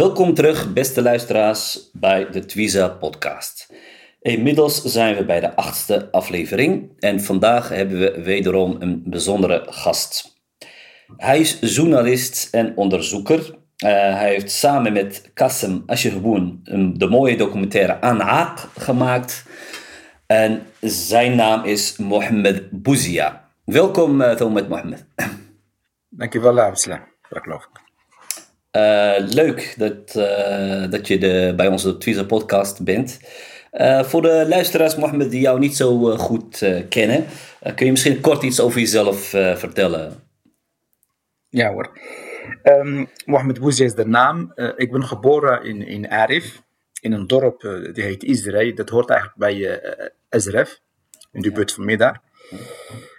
Welkom terug, beste luisteraars, bij de Twiza podcast. Inmiddels zijn we bij de achtste aflevering en vandaag hebben we wederom een bijzondere gast. Hij is journalist en onderzoeker. Uh, hij heeft samen met Kassem Ashirboen de mooie documentaire Anaaq gemaakt. En zijn naam is Mohammed Bouzia. Welkom, uh, Thomas Mohammed. Dankjewel, Absla. Dat ik. Uh, leuk dat, uh, dat je de, bij onze Twitter podcast bent. Uh, voor de luisteraars, Mohammed, die jou niet zo goed kennen, kun je misschien kort iets over jezelf vertellen? Ja hoor. Um, Mohammed Bouzia is de naam. ik ben geboren in, in Arif, in een dorp die heet Israël. Dat hoort eigenlijk bij Ezref, in de buurt van Middag.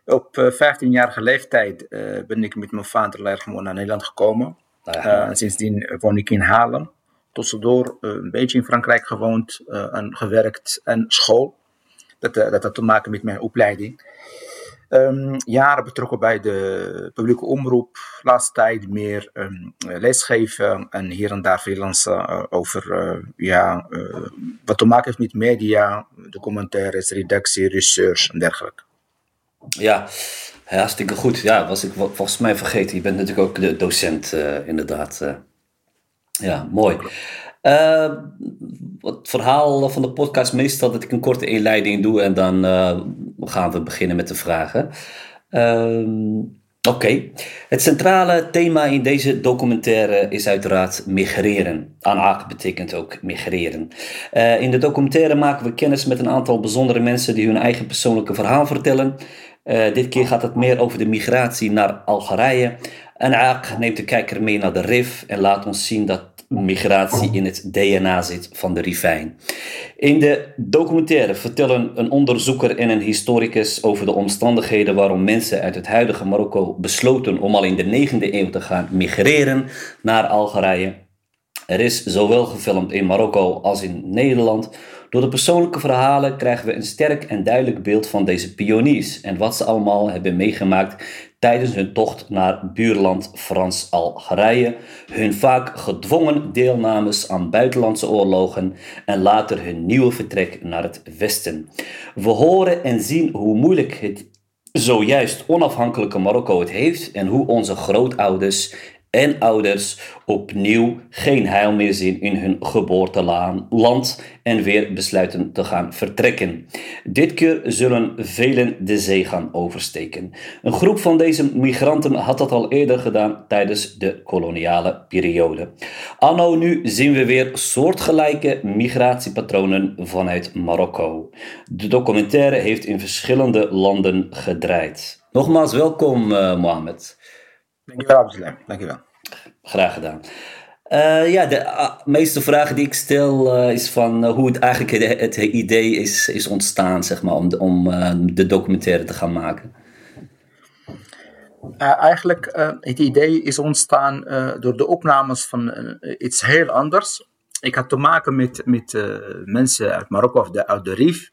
Op 15-jarige leeftijd ben ik met mijn vader naar Nederland gekomen. Uh, sindsdien woon ik in Haarlem. Tussendoor uh, een beetje in Frankrijk gewoond uh, en gewerkt en school. Dat, dat had te maken met mijn opleiding. Um, jaren betrokken bij de publieke omroep. Laatste tijd meer um, lesgeven en hier en daar freelancen over ja, wat te maken heeft met media, documentaires, redactie, research en dergelijke. Ja, hartstikke goed. Ja, was ik volgens mij vergeten. Je bent natuurlijk ook de docent, uh, inderdaad. Uh, ja, mooi. Uh, het verhaal van de podcast meestal dat ik een korte inleiding doe en dan gaan we beginnen met de vragen. Ehm, oké. Het centrale thema in deze documentaire is uiteraard migreren. Anaak betekent ook migreren. in de documentaire maken we kennis met een aantal bijzondere mensen die hun eigen persoonlijke verhaal vertellen. Uh, dit keer gaat het meer over de migratie naar Algerije. En Aaq neemt de kijker mee naar de RIF en laat ons zien dat migratie in het DNA zit van de Rivijn. In de documentaire vertellen een onderzoeker en een historicus over de omstandigheden waarom mensen uit het huidige Marokko besloten om al in de 9e eeuw te gaan migreren naar Algerije. Er is zowel gefilmd in Marokko als in Nederland. Door de persoonlijke verhalen krijgen we een sterk en duidelijk beeld van deze pioniers en wat ze allemaal hebben meegemaakt tijdens hun tocht naar buurland Frans-Algerije, hun vaak gedwongen deelnames aan buitenlandse oorlogen en later hun nieuwe vertrek naar het westen. We horen en zien hoe moeilijk het zojuist onafhankelijke Marokko het heeft en hoe onze grootouders en ouders opnieuw geen heil meer zien in hun geboorteland en weer besluiten te gaan vertrekken. Dit keer zullen velen de zee gaan oversteken. Een groep van deze migranten had dat al eerder gedaan tijdens de koloniale periode. Anno nu zien we weer soortgelijke migratiepatronen vanuit Marokko. De documentaire heeft in verschillende landen gedraaid. Nogmaals welkom, uh, Mohamed. Dankjewel, Abdullah. Dankjewel. Graag gedaan. Uh, ja, de uh, meeste vragen die ik stel uh, is van hoe het eigenlijk het, het, idee is, is ontstaan, zeg maar, om, de, om de documentaire te gaan maken. eigenlijk, het idee is ontstaan door de opnames van iets heel anders. Ik had te maken met, met mensen uit Marokko of de, uit de RIF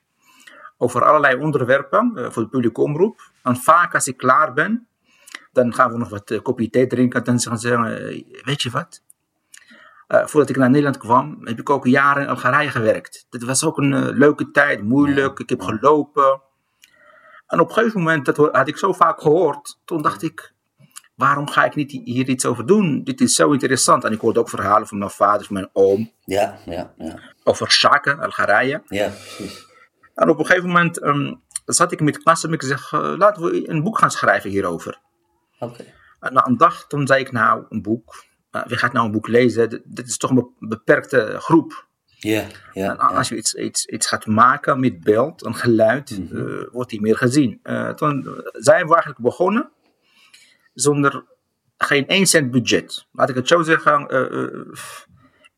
over allerlei onderwerpen voor de publieke omroep. En vaak als ik klaar ben, dan gaan we nog wat uh, kopje thee drinken. Dan gaan ze zeggen, eh, weet je wat? Uh, voordat ik naar Nederland kwam, heb ik ook jaren in Algerije gewerkt. Dat was ook een leuke tijd, moeilijk. Ik heb gelopen. En op een gegeven moment, dat had ik zo vaak gehoord, toen dacht ik, waarom ga ik niet hier iets over doen? Dit is zo interessant. En ik hoorde ook verhalen van mijn vader, van mijn oom. Ja, ja, ja. Over Shaka, Algerije. Ja, precies. En op een gegeven moment um, zat ik met klasse en ik zeg, laten we een boek gaan schrijven hierover. Okay. Na een dag, toen zei ik nou, een boek. Uh, wie gaat nou een boek lezen? Dit is toch een beperkte groep. Ja, ja. En als je iets, iets, iets gaat maken met beeld en geluid, mm -hmm. uh, wordt die meer gezien. Uh, toen zijn we eigenlijk begonnen zonder geen 1 cent budget. Laat ik het zo zeggen.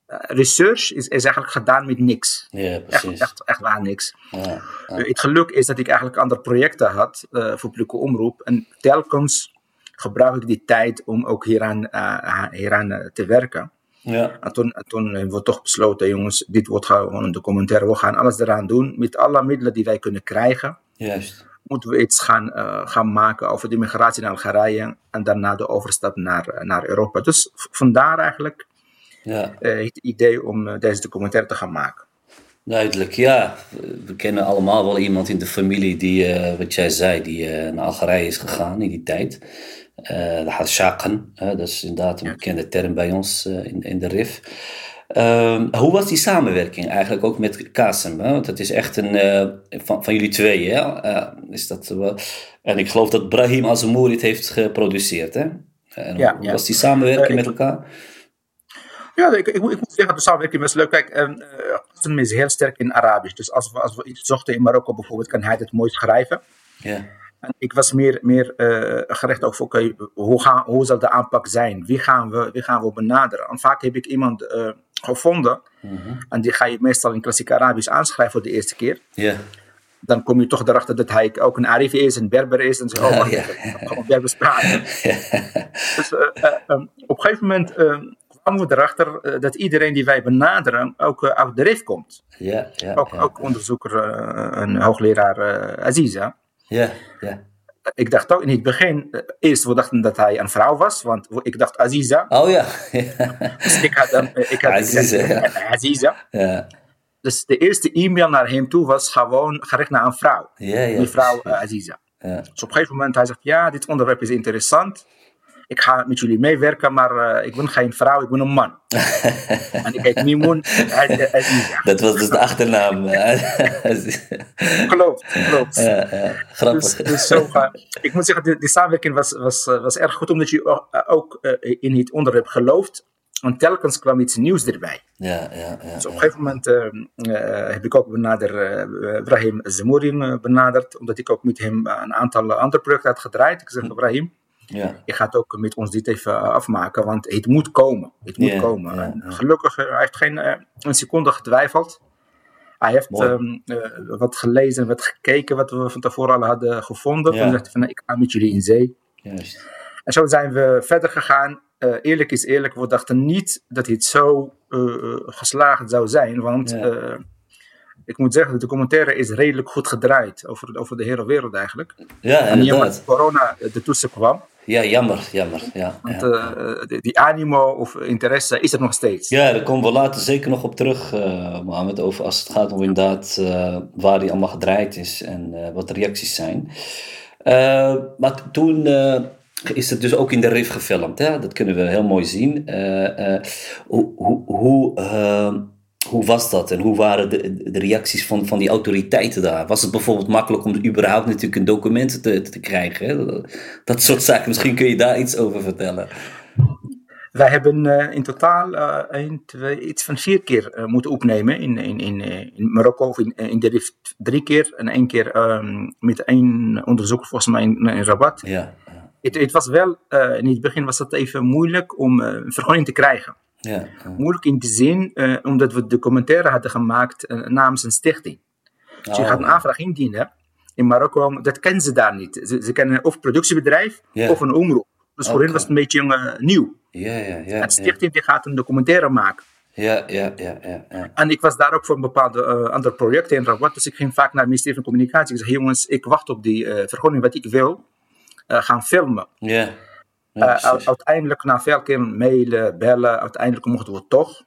research is, is eigenlijk gedaan met niks. Ja, Echt, precies. echt, echt waar niks. Ja, ja. Eh, het geluk is dat ik eigenlijk andere projecten had eh, voor publieke omroep. En telkens gebruik ik die tijd om ook hieraan, eh, hieraan eh, te werken. ja. En toen, en toen hebben we toch besloten, jongens, dit wordt gewoon een documentaire. We gaan alles eraan doen. Met alle middelen die wij kunnen krijgen, Juist. moeten we iets gaan, eh, gaan maken over de migratie naar Algerije. En daarna de overstap naar, eh, naar Europa. Dus vandaar eigenlijk Ja. eh, het idee om eh, deze documentaire te gaan maken. Duidelijk, ja. We kennen allemaal wel iemand in de familie die, eh, wat jij zei, die eh, naar Algerije is gegaan in die tijd. Eh de Hashaken, dat is inderdaad een bekende term bij ons in, in de RIF. Ehm, hoe was die samenwerking eigenlijk ook met Kasem? Hè? Want het is echt een, van, van jullie tweeën, hè? Is dat wel? En ik geloof dat Brahim Azamouri het heeft geproduceerd, hè? En Ja, hoe ja. was die samenwerking met elkaar? Ja, ik, ik, ik moet zeggen, de samenwerking was leuk. Kijk, ehm, Qasim is heel sterk in Arabisch. Dus als we, als we iets zochten in Marokko bijvoorbeeld, kan hij het mooi schrijven. Ja, En ik was meer, meer eh, gericht over, oké, hoe, gaan, hoe zal de aanpak zijn? Wie gaan we, wie gaan we benaderen? En vaak heb ik iemand eh, gevonden, Mhm. en die ga je meestal in klassiek Arabisch aanschrijven voor de eerste keer. ja, Dan kom je toch erachter dat hij ook een Arif is, een Berber is. En zo, oh, wacht Ja, ik gewoon Berbers praten. Dus eh, eh, eh, op een gegeven moment eh, kwamen we erachter eh, dat iedereen die wij benaderen ook uh, uit de RIF komt. ja, ja, Ook, ja, ook onderzoeker, uh, een hoogleraar Aziza. ja, ja. Ik dacht ook in het begin, eerst we dachten dat hij een vrouw was, want ik dacht Aziza. Oh ja. dus ik had, ik had Aziza, gezegd, ja. Aziza. Ja. Dus de eerste e-mail naar hem toe was gewoon gericht naar een vrouw. Ja, ja. Mevrouw uh, Aziza. Ja. Dus op een gegeven moment hij zegt, ja, dit onderwerp is interessant. Ik ga met jullie meewerken, maar uh, ik ben geen vrouw, ik ben een man. en ik heet Aziza. Dat was dus de achternaam. klopt, klopt. Ja, ja. Grappig. Dus, dus zo, uh, ik moet zeggen, die, die samenwerking was, was, was erg goed, omdat je ook, ook in het onderwerp gelooft. En telkens kwam iets nieuws erbij. Ja, ja, ja, dus op een gegeven moment uh, heb ik ook benader, uh, Brahim Zemouri benaderd, omdat ik ook met hem een aantal andere projecten had gedraaid. Ik zeg, Brahim, ja. je gaat ook met ons dit even afmaken, want het moet komen. Het moet komen. En gelukkig, hij heeft geen een seconde getwijfeld. Hij heeft um, wat gelezen, wat gekeken, wat we van tevoren al hadden gevonden. Toen dacht van, ik ga met jullie in zee. Juist. En zo zijn we verder gegaan. Uh, eerlijk is eerlijk, we dachten niet dat het zo uh, geslaagd zou zijn. Want ik moet zeggen, de documentaire is redelijk goed gedraaid over, over de hele wereld eigenlijk. Ja, en dat corona de toetsen kwam. Ja, jammer, jammer. Ja, Want ja. die, die animo of interesse is er nog steeds. Ja, daar komen we later zeker nog op terug, uh, Mohamed, over als het gaat om inderdaad uh, waar die allemaal gedraaid is en wat de reacties zijn. maar toen is het dus ook in de RIF gefilmd. Hè? Dat kunnen we heel mooi zien. Hoe, hoe, hoe, was dat en hoe waren de, de reacties van, van die autoriteiten daar? Was het bijvoorbeeld makkelijk om überhaupt natuurlijk een document te, te krijgen? Hè? Dat soort zaken. Misschien kun je daar iets over vertellen. Wij hebben uh, in totaal uh, een, twee, iets van vier keer uh, moeten opnemen in, in, in, in Marokko of in, in de RIF drie keer en één keer um, met één onderzoeker volgens mij in, in Rabat. Ja. Het, het, was wel, in het begin was het even moeilijk om een vergunning te krijgen. Ja, ja. Moeilijk in de zin, uh, omdat we de documentaire hadden gemaakt namens een stichting. Dus je Oh. gaat een aanvraag indienen in Marokko, dat kennen ze daar niet. Ze, ze kennen of productiebedrijf of een omroep. Dus voor Oké. hen was het een beetje nieuw. Ja, ja, ja. En de stichting die gaat een documentaire maken. Ja, ja, ja, ja. ja. En ik was daar ook voor een bepaalde uh, andere projecten in Rabat. Dus ik ging vaak naar het ministerie van Communicatie. Ik zei, jongens, ik wacht op die uh, vergunning wat ik wil uh, gaan filmen. Ja. Ja, uiteindelijk, na veel keer mailen, bellen, uiteindelijk mochten we toch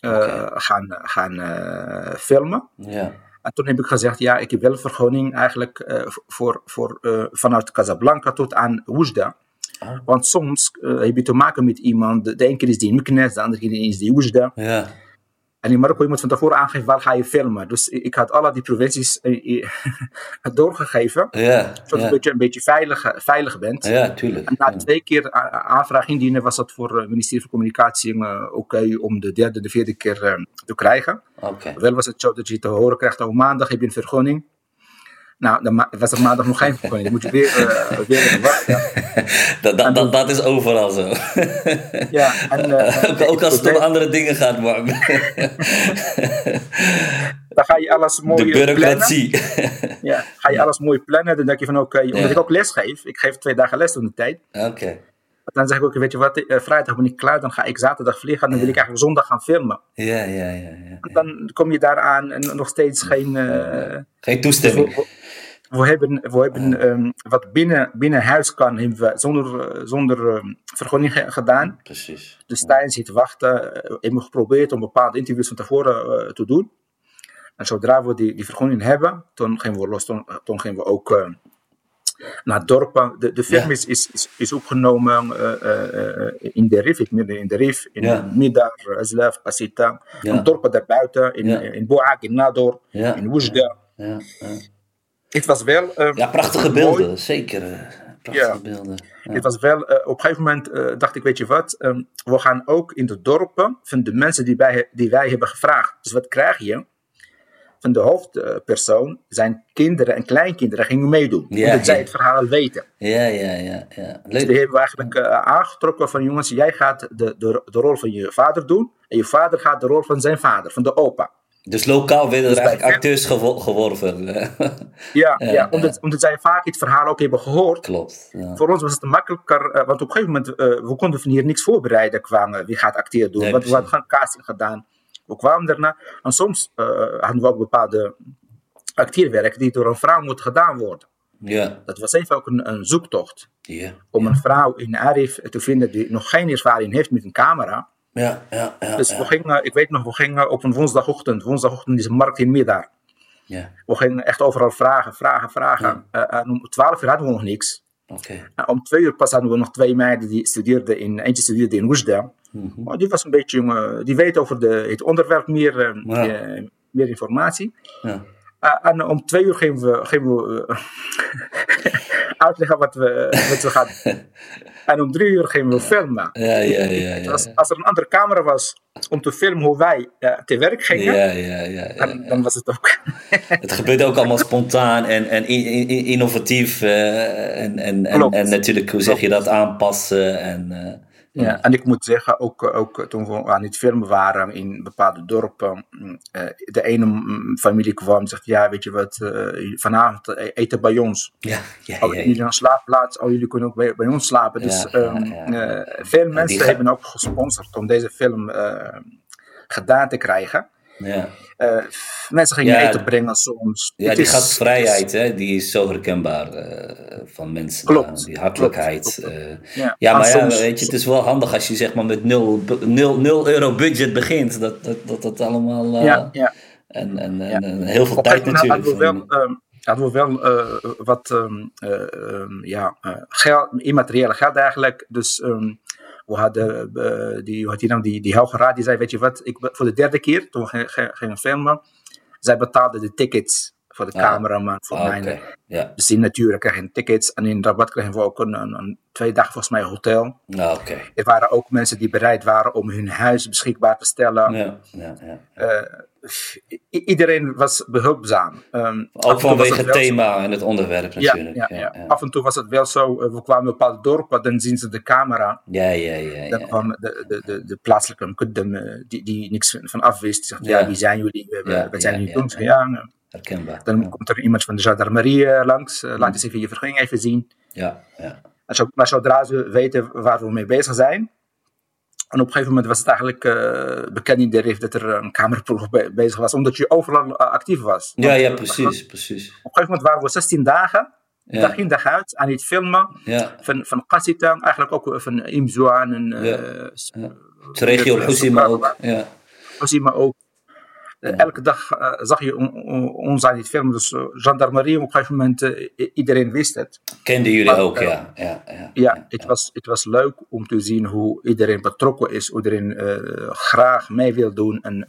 okay. gaan, gaan filmen. Ja. En toen heb ik gezegd, ja, ik heb wel vergunning eigenlijk voor, voor, vanuit Casablanca tot aan Oujda. Oh. Want soms heb je te maken met iemand, de ene keer is die in Meknes, de andere keer is die Oujda. Ja. En in Marokko je moet van tevoren aangeven waar ga je filmen. Dus ik had alle die provincies doorgegeven. Ja, zodat ja. je een beetje, een beetje veilig, veilig bent. Ja, tuurlijk. En na ja. twee keer aanvraag indienen was dat voor het ministerie van Communicatie uh, oké okay om de derde, de vierde keer uh, te krijgen. Okay. Wel was het zo dat je te horen krijgt, oh maandag heb je een vergunning. Nou, dan was er maandag nog geen vergunning. Dan moet je weer, uh, weer wachten. dat, dat, dat, dat, is overal zo. ja, en, uh, ook als het om andere dingen gaat, man. dan ga je alles mooi De bureaucratie. Plannen. ja, ga je alles mooi plannen. Dan denk je van oké, okay, omdat ja. ik ook les geef. Ik geef twee dagen les in de tijd. Oké. Okay. Dan zeg ik ook, weet je wat, vrijdag ben ik klaar, dan ga ik zaterdag vliegen en dan wil ik eigenlijk zondag gaan filmen. Ja, ja, ja. ja, ja. Dan kom je daaraan en nog steeds geen... Uh, geen toestemming. We, hebben, we hebben um, wat binnen, binnen huis kan, hebben we zonder, zonder um, vergunning gedaan. Precies. Dus tijdens zit wachten, hebben we geprobeerd om bepaalde interviews van tevoren te doen. En zodra we die, die vergunning hebben, toen gingen we los, toen, toen gingen we ook naar dorpen. De, de film ja. is, is, is opgenomen uh, in de Rif, midden in de Rif, in ja. Midar, Azlaf, Pasita. Ja. En dorpen daarbuiten, in, ja. in Boak, in Nador, in Oujda. Het was wel. ja, prachtige beelden, mooi. zeker. Prachtige beelden. Het was wel, op een gegeven moment dacht ik, weet je wat, um, we gaan ook in de dorpen van de mensen die wij, die wij hebben gevraagd. Dus wat krijg je? van de hoofdpersoon, zijn kinderen en kleinkinderen gingen meedoen. Ja, omdat zij het verhaal weten. Ja, ja, ja. ja. Dus die hebben we eigenlijk aangetrokken van jongens, jij gaat de, de, de rol van je vader doen. En je vader gaat de rol van zijn vader, van de opa. Dus lokaal werden er eigenlijk acteurs gewo geworven. ja, ja, omdat, omdat zij vaak het verhaal ook hebben gehoord. Klopt. Ja. Voor ons was het makkelijker, uh, want op een gegeven moment, uh, we konden van hier niks voorbereiden qua wie gaat acteren doen. Nee, want we hadden casting gedaan. We kwamen daarna en soms uh, hadden we ook bepaalde acteerwerk die door een vrouw moet gedaan worden. Ja. Dat was even ook een, een zoektocht. Ja. Om een vrouw in Arif te vinden die nog geen ervaring heeft met een camera. Ja, ja, ja. Dus we gingen, ik weet nog, we gingen op een woensdagochtend. Woensdagochtend is een markt in Middag. Ja. We gingen echt overal vragen, vragen, vragen. Ja. Uh, en om 12 uur hadden we nog niks. Okay. En om twee uur pas hadden we nog twee meiden die studeerden in, eentje studeerde in Oesda. Mm -hmm. oh, die was een beetje, uh, die weet over de, het onderwerp meer, uh, ja. meer informatie. Ja. En om twee uur gingen we, gingen we uitleggen wat we, wat we gaan En om drie uur gingen we filmen. Ja, ja, ja, ja. Als, als, er een andere camera was om te filmen hoe wij uh, te werk gingen, ja, ja, ja, dan, dan, was het ook. het gebeurt ook allemaal spontaan en, en innovatief. en, en, en, en, natuurlijk, hoe zeg je dat, aanpassen. En, ja, en ik moet zeggen, ook, ook toen we aan het filmen waren in bepaalde dorpen, uh, de ene familie kwam en zegt, ja, weet je wat, uh, vanavond eten bij ons. Ja, ja, oh, ja, jullie een slaapplaats, oh, jullie kunnen ook bij, bij ons slapen. Dus um, ja. Uh, veel mensen hebben ook gesponsord om deze film gedaan te krijgen. Ja. Uh, mensen gingen eten brengen soms. Ja, het die is, gastvrijheid, hè, die is zo herkenbaar uh, van mensen. Klopt. die hartelijkheid. Klopt, klopt. Uh, ja, ja, maar ja, soms, weet je, het is wel handig als je zeg maar met 0 euro budget begint. Dat dat, dat, dat allemaal... ja, ja. En, en, en, en heel veel tijd natuurlijk. We wel, um, hadden we wel wat um, um, ja, geld, immateriële geld eigenlijk. Dus we hadden uh, die, had die, nou, die, die Helge Raad, die zei, weet je wat, ik, voor de derde keer, toen we gingen, filmen, zij betaalde de tickets voor de ah. cameraman, voor ah, mij. Okay. Ja. Dus in natuurlijk kregen tickets en in Rabat kregen we ook een, een, een twee dagen volgens mij hotel. Ah, okay. Er waren ook mensen die bereid waren om hun huis beschikbaar te stellen. Ja, ja, ja. Uh, iedereen was behulpzaam. Um, ook vanwege het thema zo... en het onderwerp natuurlijk. Ja, ja, ja, Af en toe was het wel zo, uh, we kwamen een bepaald dorp, dan zien ze de camera. Ja, ja, ja. Dan kwam de, de, de, de plaatselijke uh, die, die niks van afwist. Die zegt, ja, wie zijn jullie? We, wat zijn doen? Ja, Herkenbaar. Dan komt er iemand van de gendarmerie langs, laat eens even je vergunning even zien. Ja, ja. Maar zodra ze weten waar we mee bezig zijn, en op een gegeven moment was het eigenlijk uh, bekend in de RIF dat er een kamerproef be bezig was, omdat je overal uh, actief was. Ja, ja, precies, was, precies. Op een gegeven moment waren we 16 dagen, ja. dag in dag uit, aan het filmen. Ja. Van, van Qassita, eigenlijk ook van Imzouan en... Uh, ja. regio ook. Ja. Ook. Ja. Elke dag uh, zag je on, on, ons aan het filmen, dus uh, gendarmerie op een gegeven moment, iedereen wist het. Kenden jullie maar, ook, ja. Ja, ja, ja, het, Was, het was leuk om te zien hoe iedereen betrokken is, hoe iedereen graag mee wil doen en,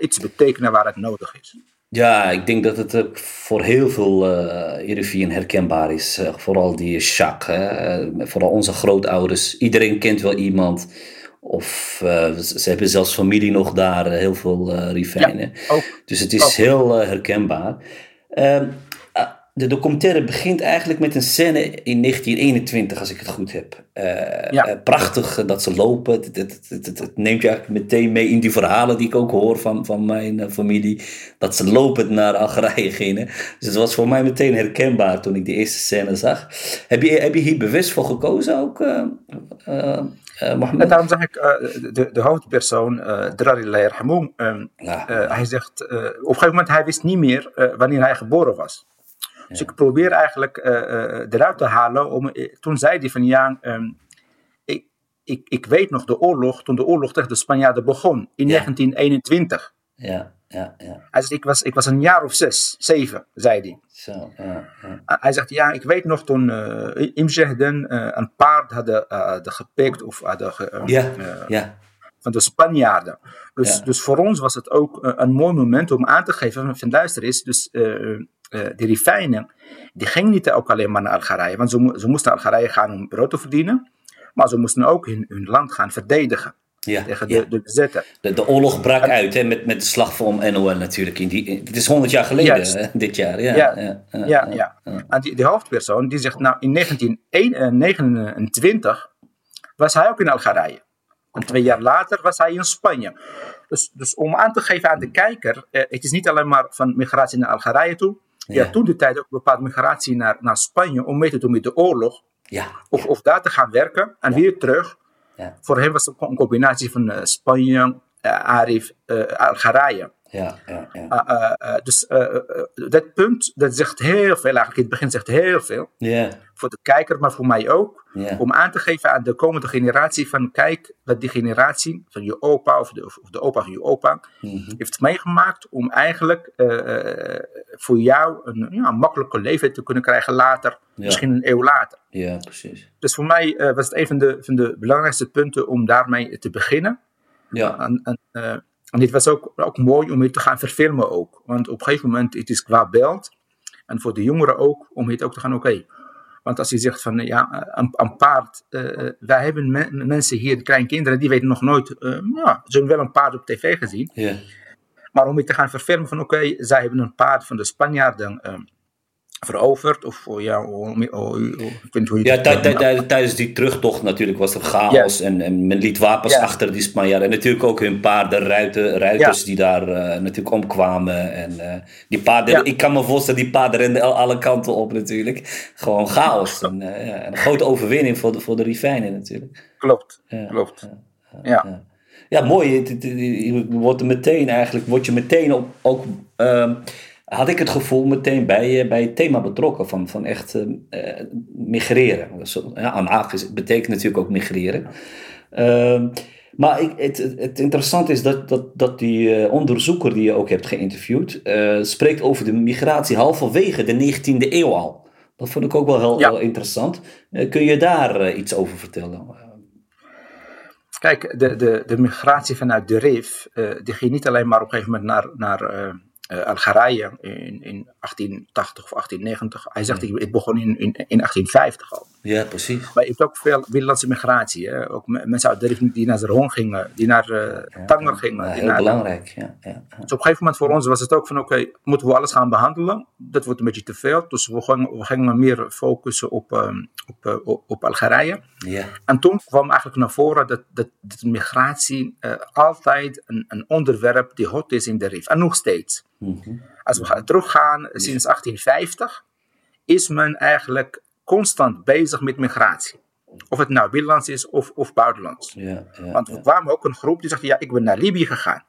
iets betekenen waar het nodig is. Ja, ik denk dat het ook voor heel veel uh, Erevien herkenbaar is. Uh, vooral die hè? Uh, vooral onze grootouders. Iedereen kent wel iemand. Of uh, ze hebben zelfs familie nog daar, heel veel uh, Rivijnen. Ja, dus het is ook. heel uh, herkenbaar. de documentaire begint eigenlijk met een scène in 1921, als ik het goed heb. Ja. eh, prachtig eh, dat ze lopen. Het, het, het, het- het neemt je eigenlijk meteen mee in die verhalen die ik ook hoor van, van mijn eh, familie. Dat ze lopend naar Algerije gingen. Dus het was voor mij meteen herkenbaar toen ik die eerste scène zag. Heb je, heb je hier bewust voor gekozen ook, eh eh, eh, En Mohammed? daarom zeg ik, eh, de, de hoofdpersoon, eh Drari Allah eh, hij zegt, eh, op een gegeven moment hij wist niet meer eh, wanneer hij geboren was. Dus ik probeer eigenlijk eh, eh, eruit te halen. Om, eh, toen zei hij van ja, ehm, ik, ik, ik weet nog de oorlog, toen de oorlog tegen de Spanjaarden begon in Ja. 1921. Ja, ja, ja. Hij zegt, ik was, ik was een jaar of zes, zeven, zei hij. Zo, ja. Hij zegt, ja, ik weet nog toen uh, Imjehden eh, een paard hadden, eh, hadden gepikt of hadden ge- eh, Ja, eh, ja. van de Spanjaarden. Dus, dus voor ons was het ook eh, een mooi moment om aan te geven van, luister eens, dus eh eh, die Rifijnen, die gingen niet ook alleen maar naar Algerije, want ze, mo- ze moesten naar Algerije gaan om brood te verdienen, maar ze moesten ook hun, hun land gaan verdedigen ja, tegen ja. de, de bezetter. De, de oorlog brak uit hè, met, met de slag van NOL natuurlijk. In die, het is 100 jaar geleden hè, dit jaar. Ja, Ja, ja, ja. En die, die hoofdpersoon die zegt, nou in 1929 was hij ook in Algerije. En twee jaar later was hij in Spanje. Dus, dus om aan te geven aan de kijker, eh, het is niet alleen maar van migratie naar Algerije toe. Ja, Ja. toen de tijd ook bepaalde migratie naar, naar Spanje om mee te doen met de oorlog. Ja, Of, of daar te gaan werken en weer terug. Ja. Voor hem was het een combinatie van eh, Spanje, eh, Arif, eh, Algerije. Ja, ja, ja. Uh, uh, uh, dus uh, dat punt, dat zegt heel veel eigenlijk. In het begin zegt heel veel. Voor de kijker, maar voor mij ook. Om aan te geven aan de komende generatie van kijk wat die generatie van je opa of de, of de opa van je opa Mhm. heeft meegemaakt om eigenlijk voor jou een, ja, een makkelijker leven te kunnen krijgen later. Ja. Misschien een eeuw later. ja, precies. Dus voor mij uh, was het een van de, van de belangrijkste punten om daarmee te beginnen. Ja, En, en, uh, en dit was ook, ook mooi om het te gaan verfilmen ook. Want op een gegeven moment, het is qua beeld. En voor de jongeren ook, om het ook te gaan, oké. Okay. Want als je zegt van, ja, een, een paard. Uh, wij hebben me, mensen hier, de kleinkinderen, die weten nog nooit. Uh, ja, ze hebben wel een paard op tv gezien. Maar om het te gaan verfilmen van, oké, okay, zij hebben een paard van de Spanjaarden veroverd. Of ja, oh, oh, ik weet hoe je ja tijdens die terugtocht natuurlijk was er chaos. En, en, men liet wapens yes. achter die Spanjaarden. En natuurlijk ook hun paarden, ruiten, ruiters die daar uh, natuurlijk omkwamen. En uh, die paarden, ik kan me voorstellen, die paarden renden alle kanten op natuurlijk. Gewoon chaos. en, uh, ja, een grote overwinning voor de, voor de Rifijnen natuurlijk. Klopt, klopt. ja. Ja, mooi. Je wordt er meteen eigenlijk, word je meteen op, ook, uh, had ik het gevoel, meteen bij, bij het thema betrokken van, van echt uh, migreren. Dus, ja, betekent natuurlijk ook migreren. Uh, maar ik, het, het interessante is dat, dat, dat die onderzoeker die je ook hebt geïnterviewd, uh, spreekt over de migratie halverwege de 19e eeuw al. Dat vond ik ook wel heel, ja. heel interessant. Kun je daar iets over vertellen? Kijk, de, de, de migratie vanuit de RIF, uh, die ging niet alleen maar op een gegeven moment naar, naar uh, uh, Algerije in, in 1880 of 1890. Hij zegt, het begon in, in, in 1850 al. Ja, precies. Maar je hebt ook veel binnenlandse migratie. Hè? Ook mensen uit die naar Zeron gingen, die naar ja, Tanger gingen. Ja, heel naar, belangrijk, ja, ja, Dus op een gegeven moment voor ons was het ook van, oké, okay, moeten we alles gaan behandelen? Dat wordt een beetje te veel. Dus we gingen, we gingen meer focussen op, um, op, op, op Algerije. Ja. En toen kwam eigenlijk naar voren dat, dat, dat migratie uh, altijd een, een, onderwerp die hot is in de RIF. En nog steeds. Mm -hmm. Als we gaan teruggaan, sinds 1850 is men eigenlijk constant bezig met migratie. Of het nou binnenlands is of, of buitenlands. Ja, Want we ja. kwamen ook een groep die zegt, ja, ik ben naar Libië gegaan.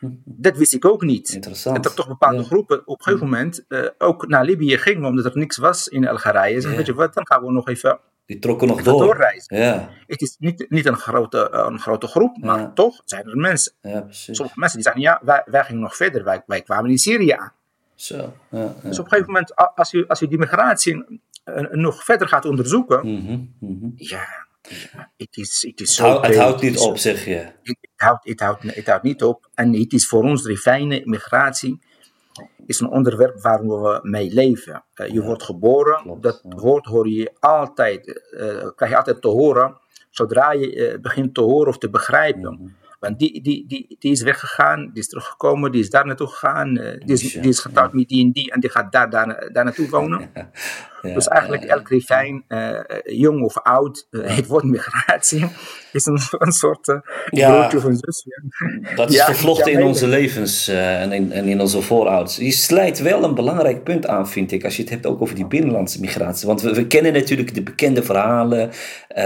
Dat wist ik ook niet. Interessant. En dat toch bepaalde ja. groepen op een gegeven moment uh, ook naar Libië gingen, omdat er niks was in Algerije. Zeg, weet je wat, dan gaan we nog even die trokken nog door. doorreizen. Ja. Het is niet, niet een, grote, een grote groep, maar ja. toch zijn er mensen. Ja, precies. Sommige mensen die zeggen, ja, wij, wij gingen nog verder, wij, wij kwamen in Syrië aan. Zo. Ja. Dus op een gegeven moment, als je, als je die migratie nog verder gaat onderzoeken, mm -hmm, mm -hmm. ja, het is, het is zo. Het, het houdt niet op, zeg je. Het, het, houdt, het, houdt, het houdt niet op. En het is voor ons, de fijne migratie, is een onderwerp waar we mee leven. Uh, je ja, wordt geboren, klopt, dat ja. woord hoor je altijd, uh, krijg je altijd te horen, zodra je begint te horen of te begrijpen. Mhm. Mm -hmm. Want die, die, die, die is weggegaan, die is teruggekomen, die is daar naartoe gegaan, die, is, die is getrouwd met die en die en die gaat daar, daar, daar naartoe wonen. Ja, dus eigenlijk elk rivijn, uh, jong of oud, het woord migratie is een, een soort uh, broertje of een zus. Dat is vervlochten in onze levens en, in, en in onze voorouders. Je slijt wel een belangrijk punt aan, vind ik, als je het hebt ook over die binnenlandse migratie. Want we, we kennen natuurlijk de bekende verhalen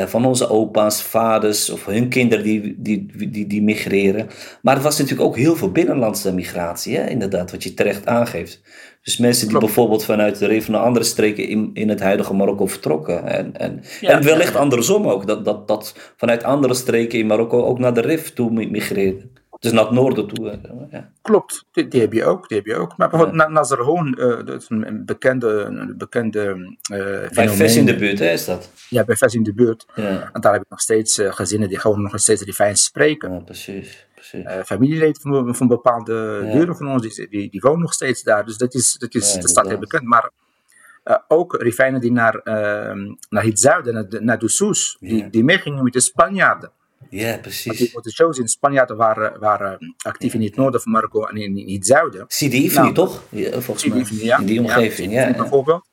van onze opa's, vaders of hun kinderen die, die, die, die migreren. Maar er was natuurlijk ook heel veel binnenlandse migratie, hè? inderdaad, wat je terecht aangeeft. Dus mensen die bijvoorbeeld vanuit de Rif naar andere streken in, in het huidige Marokko vertrokken. En, en, en wellicht andersom ook, dat, dat, dat vanuit andere streken in Marokko ook naar de Rif toe migreerden. Dus naar het noorden toe. Ja. Klopt, die, die, heb je ook. Die heb je ook. Maar bijvoorbeeld ja. Nazarhoon, uh, dat is een bekende, een bekende uh, Bij Ves in de buurt, hè, is dat? Ja, bij Ves in de buurt. Ja. En daar heb ik nog steeds uh, gezinnen die gewoon nog steeds Rifijns spreken. Ja, precies. Uh, familieleden van, van bepaalde ja. deuren van ons, die, die, die, wonen nog steeds daar. Dus dat, is, dat, is, ja, dat staat heel bekend. Maar uh, ook Rifijnen die naar, uh, naar het zuiden, naar, naar Dusous, ja. die, die meegingen met de Spanjaarden. Ja, precies. Want die moeten shows in Spanjaarden waren, waren actief in het noorden van Marokko en in, in het zuiden. Sidi nou, toch? Volgens Sidi Ifni, ja. In die omgeving, ja. bijvoorbeeld.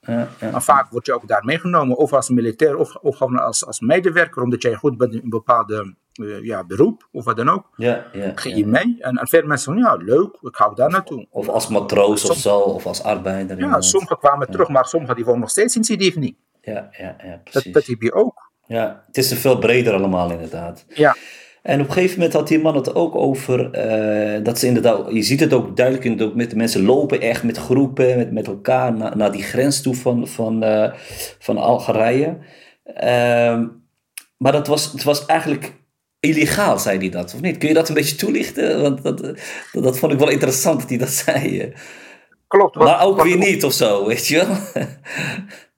Maar vaak word je ook daar meegenomen, of als militair, of, of gewoon als, als medewerker, omdat jij goed bent in een bepaalde ja, beroep, of wat dan ook. Ja, ja, Ging je mee? En, en veel mensen van, ja, leuk, ik hou daar naartoe. Of als matroos of zo, of als arbeider. Ja, sommigen kwamen terug, maar sommigen die wonen nog steeds in Ifni. Ja, ja, ja, precies. Dat, dat heb je ook. Ja, het is een veel breder allemaal inderdaad. Ja. En op een gegeven moment had die man het ook over uh, dat ze inderdaad, je ziet het ook duidelijk in het document, mensen lopen echt met groepen, met, met elkaar naar, naar die grens toe van, van, uh, van Algerije. Uh, maar dat was, het was eigenlijk illegaal, zei hij dat, of niet? Kun je dat een beetje toelichten? Want dat, dat, dat vond ik wel interessant dat hij dat zei. Klopt. Wat, maar ook wat, weer niet of zo, weet je wel?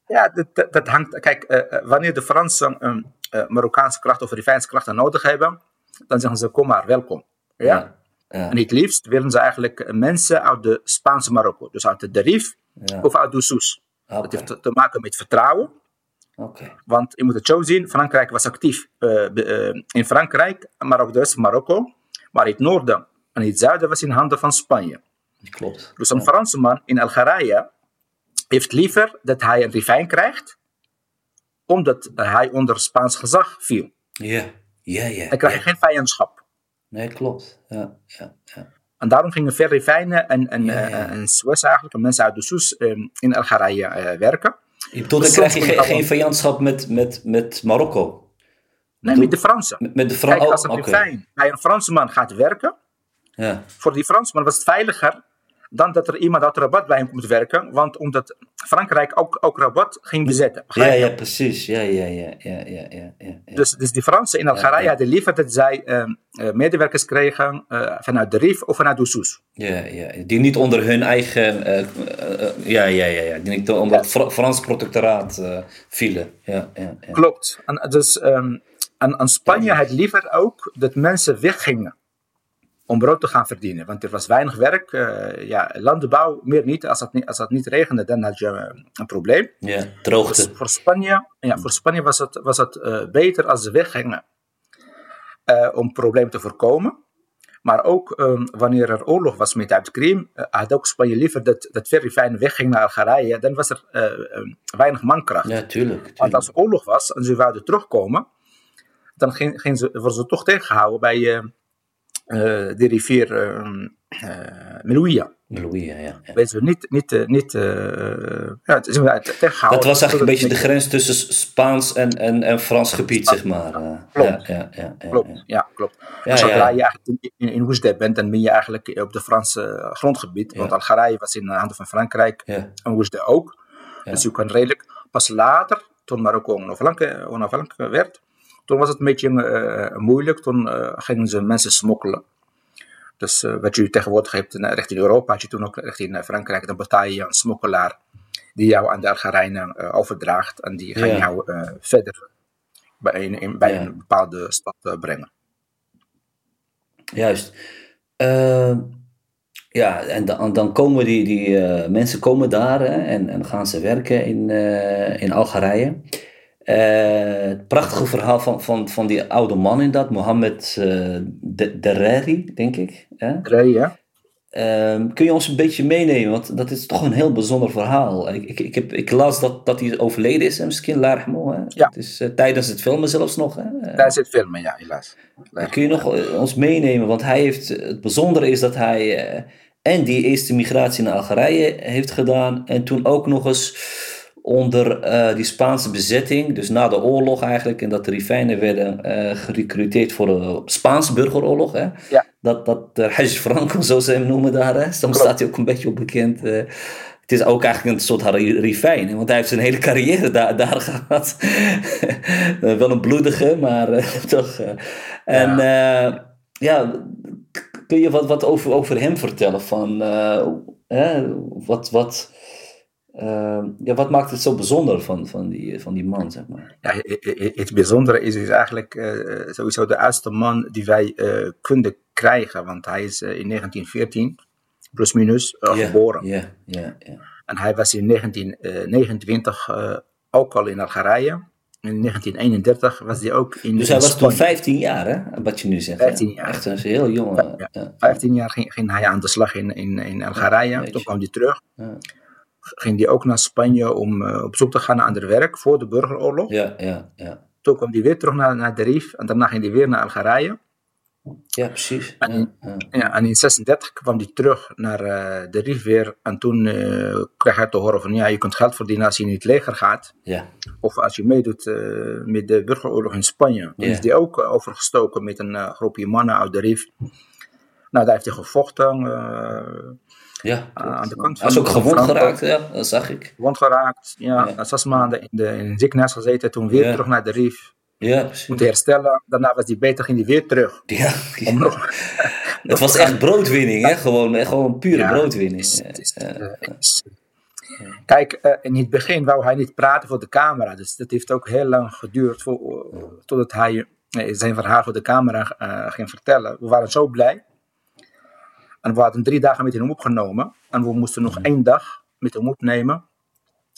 Ja, dat, dat, hangt. Kijk, uh, wanneer de Fransen een uh, Marokkaanse kracht of Rivijnse krachten nodig hebben, dan zeggen ze: kom maar, welkom. Ja? Ja, ja. En het liefst willen ze eigenlijk mensen uit de Spaanse Marokko, dus uit de Rif Ja. of uit Dusous. Oké. Dat heeft te maken met vertrouwen. Want je moet het zo zien: Frankrijk was actief eh, eh, in Frankrijk, maar ook de rest van Marokko. Maar het noorden en het zuiden was in handen van Spanje. Klopt. Dus een Fransman in Algerije heeft liever dat hij een rivijn krijgt, omdat hij onder Spaans gezag viel. Ja, ja, ja. Dan krijg je ja. geen vijandschap. Nee, klopt. Ja, ja, ja. En daarom gingen veel rivijnen en, en, Ja, ja. eh, en Suez eigenlijk, en mensen uit de Soes eh, in Algerije werken. Je bedoelt, dan krijg je geen, vijandschap met, met, met Marokko. Nee, met de Fransen. Met, met de Kijk, Fransen. als een rivijn bij een Fransman gaat werken, Ja, voor die Fransman was het veiliger dan dat er iemand uit Rabat bij hem komt werken. Want omdat Frankrijk ook, ook Rabat ging bezetten. ja, ja, precies. Ja, ja, ja, ja, ja, ja, ja. Dus, dus die Fransen in Algerije ja. hadden liever dat zij eh, eh, medewerkers kregen eh, vanuit de Rif of vanuit de Soes. Ja, ja, die niet onder hun eigen, eh, ja, ja, ja, ja, die niet onder het Fra- Frans protectoraat vielen. Ja, ja, ja. Klopt. En, dus, ehm, en, en Spanje had liever ook dat mensen weggingen om brood te gaan verdienen. Want er was weinig werk. eh, ja, landbouw meer niet. Als het niet, als het niet regende, dan had je eh, een probleem. ja, Dus droogte. voor Spanje, ja, voor Spanje was het, was het eh, beter als ze weggingen eh, om problemen te voorkomen. Maar ook ehm, wanneer er oorlog was met uit Krim, eh, had ook Spanje liever dat, dat Ferry Fijn wegging naar Algerije. Dan was er eh, ehm, weinig mankracht. Ja, tuurlijk. Want als er oorlog was en ze wouden terugkomen, dan ging, ging ze, worden ze toch tegengehouden bij de rivier uh, Melouia. Louis, ja, ja. Weet je, niet, niet, eh, niet eh, ja, het is eh, tegengehouden. Dat was eigenlijk een beetje de het grens tussen Spaans en, en, en Frans gebied, zeg maar. eh. Klopt. Ja, ja, ja, ja, Klopt, ja. ja, klopt. Ja, Dus zodra ja. je eigenlijk in, in, Oesdeb bent, dan ben je eigenlijk op de Franse grondgebied. Want Ja. Algerije was in de handen van Frankrijk Ja. en Oesdeb ook. Ja. Dus je kan redelijk, pas later, toen Marokko onafhankelijk werd, toen was het een beetje eh, moeilijk. Toen eh, gingen ze mensen smokkelen. Dus eh, wat je tegenwoordig hebt richting Europa, had je toen ook richting Frankrijk. Dan betaal je een smokkelaar die jou aan de Algerijnen overdraagt. En die gaan Ja. jou verder bij, een, in- bij Ja. een bepaalde stad brengen. Juist. Eh, ja, en dan, dan komen die, die mensen komen daar hè, en, en gaan ze werken in, in Algerije. Het prachtige verhaal van, van, van die oude man in dat, Mohammed uh, Dereri, denk ik. Ja. Uh, kun je ons een beetje meenemen? Want dat is toch een heel bijzonder verhaal. Ik, ik, ik, heb, ik las dat, dat hij overleden is, misschien Larmo. Ja. Het is uh, tijdens het filmen zelfs nog. Hè? Tijdens het filmen, ja, helaas. Kun je nog ons meenemen? Want hij heeft, het bijzondere is dat hij en die eerste migratie naar Algerije heeft gedaan. En toen ook nog eens onder uh, die Spaanse bezetting, dus na de oorlog eigenlijk, en dat de Rifijnen werden uh, gerecruiteerd voor de Spaanse burgeroorlog. Hè? Ja. Dat, dat de Hajj Franco, zo ze hem noemen daar, hè? soms staat hij ook een beetje op bekend. Uh, het is ook eigenlijk een soort Rifijn, want hij heeft zijn hele carrière daar, daar gehad. Wel een bloedige, maar toch. en ja. ja, kun je wat, wat over, over hem vertellen? Van, hè, wat. wat uh, ja, wat maakt het zo bijzonder van, van, die, van die man, zeg maar? Ja, het bijzondere is dus eigenlijk uh, sowieso de oudste man die wij uh, konden krijgen. Want hij is in 1914, plus minus, yeah, geboren. Ja, ja, ja. En hij was in 1929 ook al in Algerije. In 1931 was hij ook in Dus hij was toen Spanje. 15 jaar, hè? Wat je nu zegt. 15 hè? jaar. Echt een heel. Ja, ja. 15 jaar ging, ging hij aan de slag in, in, in Algerije. Toen kwam hij terug. Ja. Ging hij ook naar Spanje om uh, op zoek te gaan naar ander werk voor de burgeroorlog. Ja, ja, ja. Toen kwam hij weer terug naar, naar de Rif en daarna ging hij weer naar Algerije. Ja, precies. En, Ja, en in 36 kwam hij terug naar uh, de Rif weer. En toen uh, kreeg hij te horen van ja, je kunt geld verdienen als je in het leger gaat. ja. Of als je meedoet met de burgeroorlog in Spanje. Toen is hij ook overgestoken met een groepje mannen uit de Rif. Nou, daar heeft hij gevochten. Ja aan de kant Hij is ook gewond geraakt, ja, dat zag ik. Wond geraakt, ja, Ja. zes maanden in, de, in ziekenhuis gezeten, toen weer Ja. terug naar de Rif, Ja, precies. moeten herstellen. Daarna was hij beter, ging hij weer terug. Ja, Om nog, het was echt broodwinning, hè? Gewoon, echt gewoon pure broodwinning. het is- het is- Kijk, eh, in het begin wou hij niet praten voor de camera, dus dat heeft ook heel lang geduurd voor, totdat hij eh, zijn verhaal voor de camera eh, ging vertellen. We waren zo blij. En we hadden drie dagen met hem opgenomen en we moesten nog één dag met hem opnemen.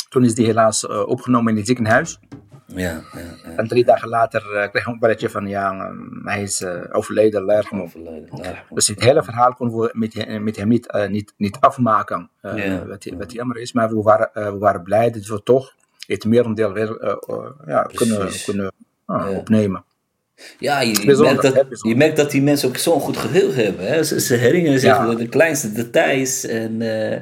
Toen is hij helaas eh, opgenomen in het ziekenhuis. Ja, ja, ja. En drie dagen later eh, kreeg ik een belletje van ja, eh, hij is eh, overleden. Ja. Dus het hele verhaal konden we met, met hem niet, niet, niet afmaken. Ja. wat, wat jammer is, maar we waren, we waren blij dat we toch het merendeel weer ja, kunnen, kunnen opnemen. Ja, je, merkt dat, je merkt dat die mensen ook zo'n goed geheugen hebben. Hè? Ze, ze herinneren zich Ja. de, kleinste details. En, eh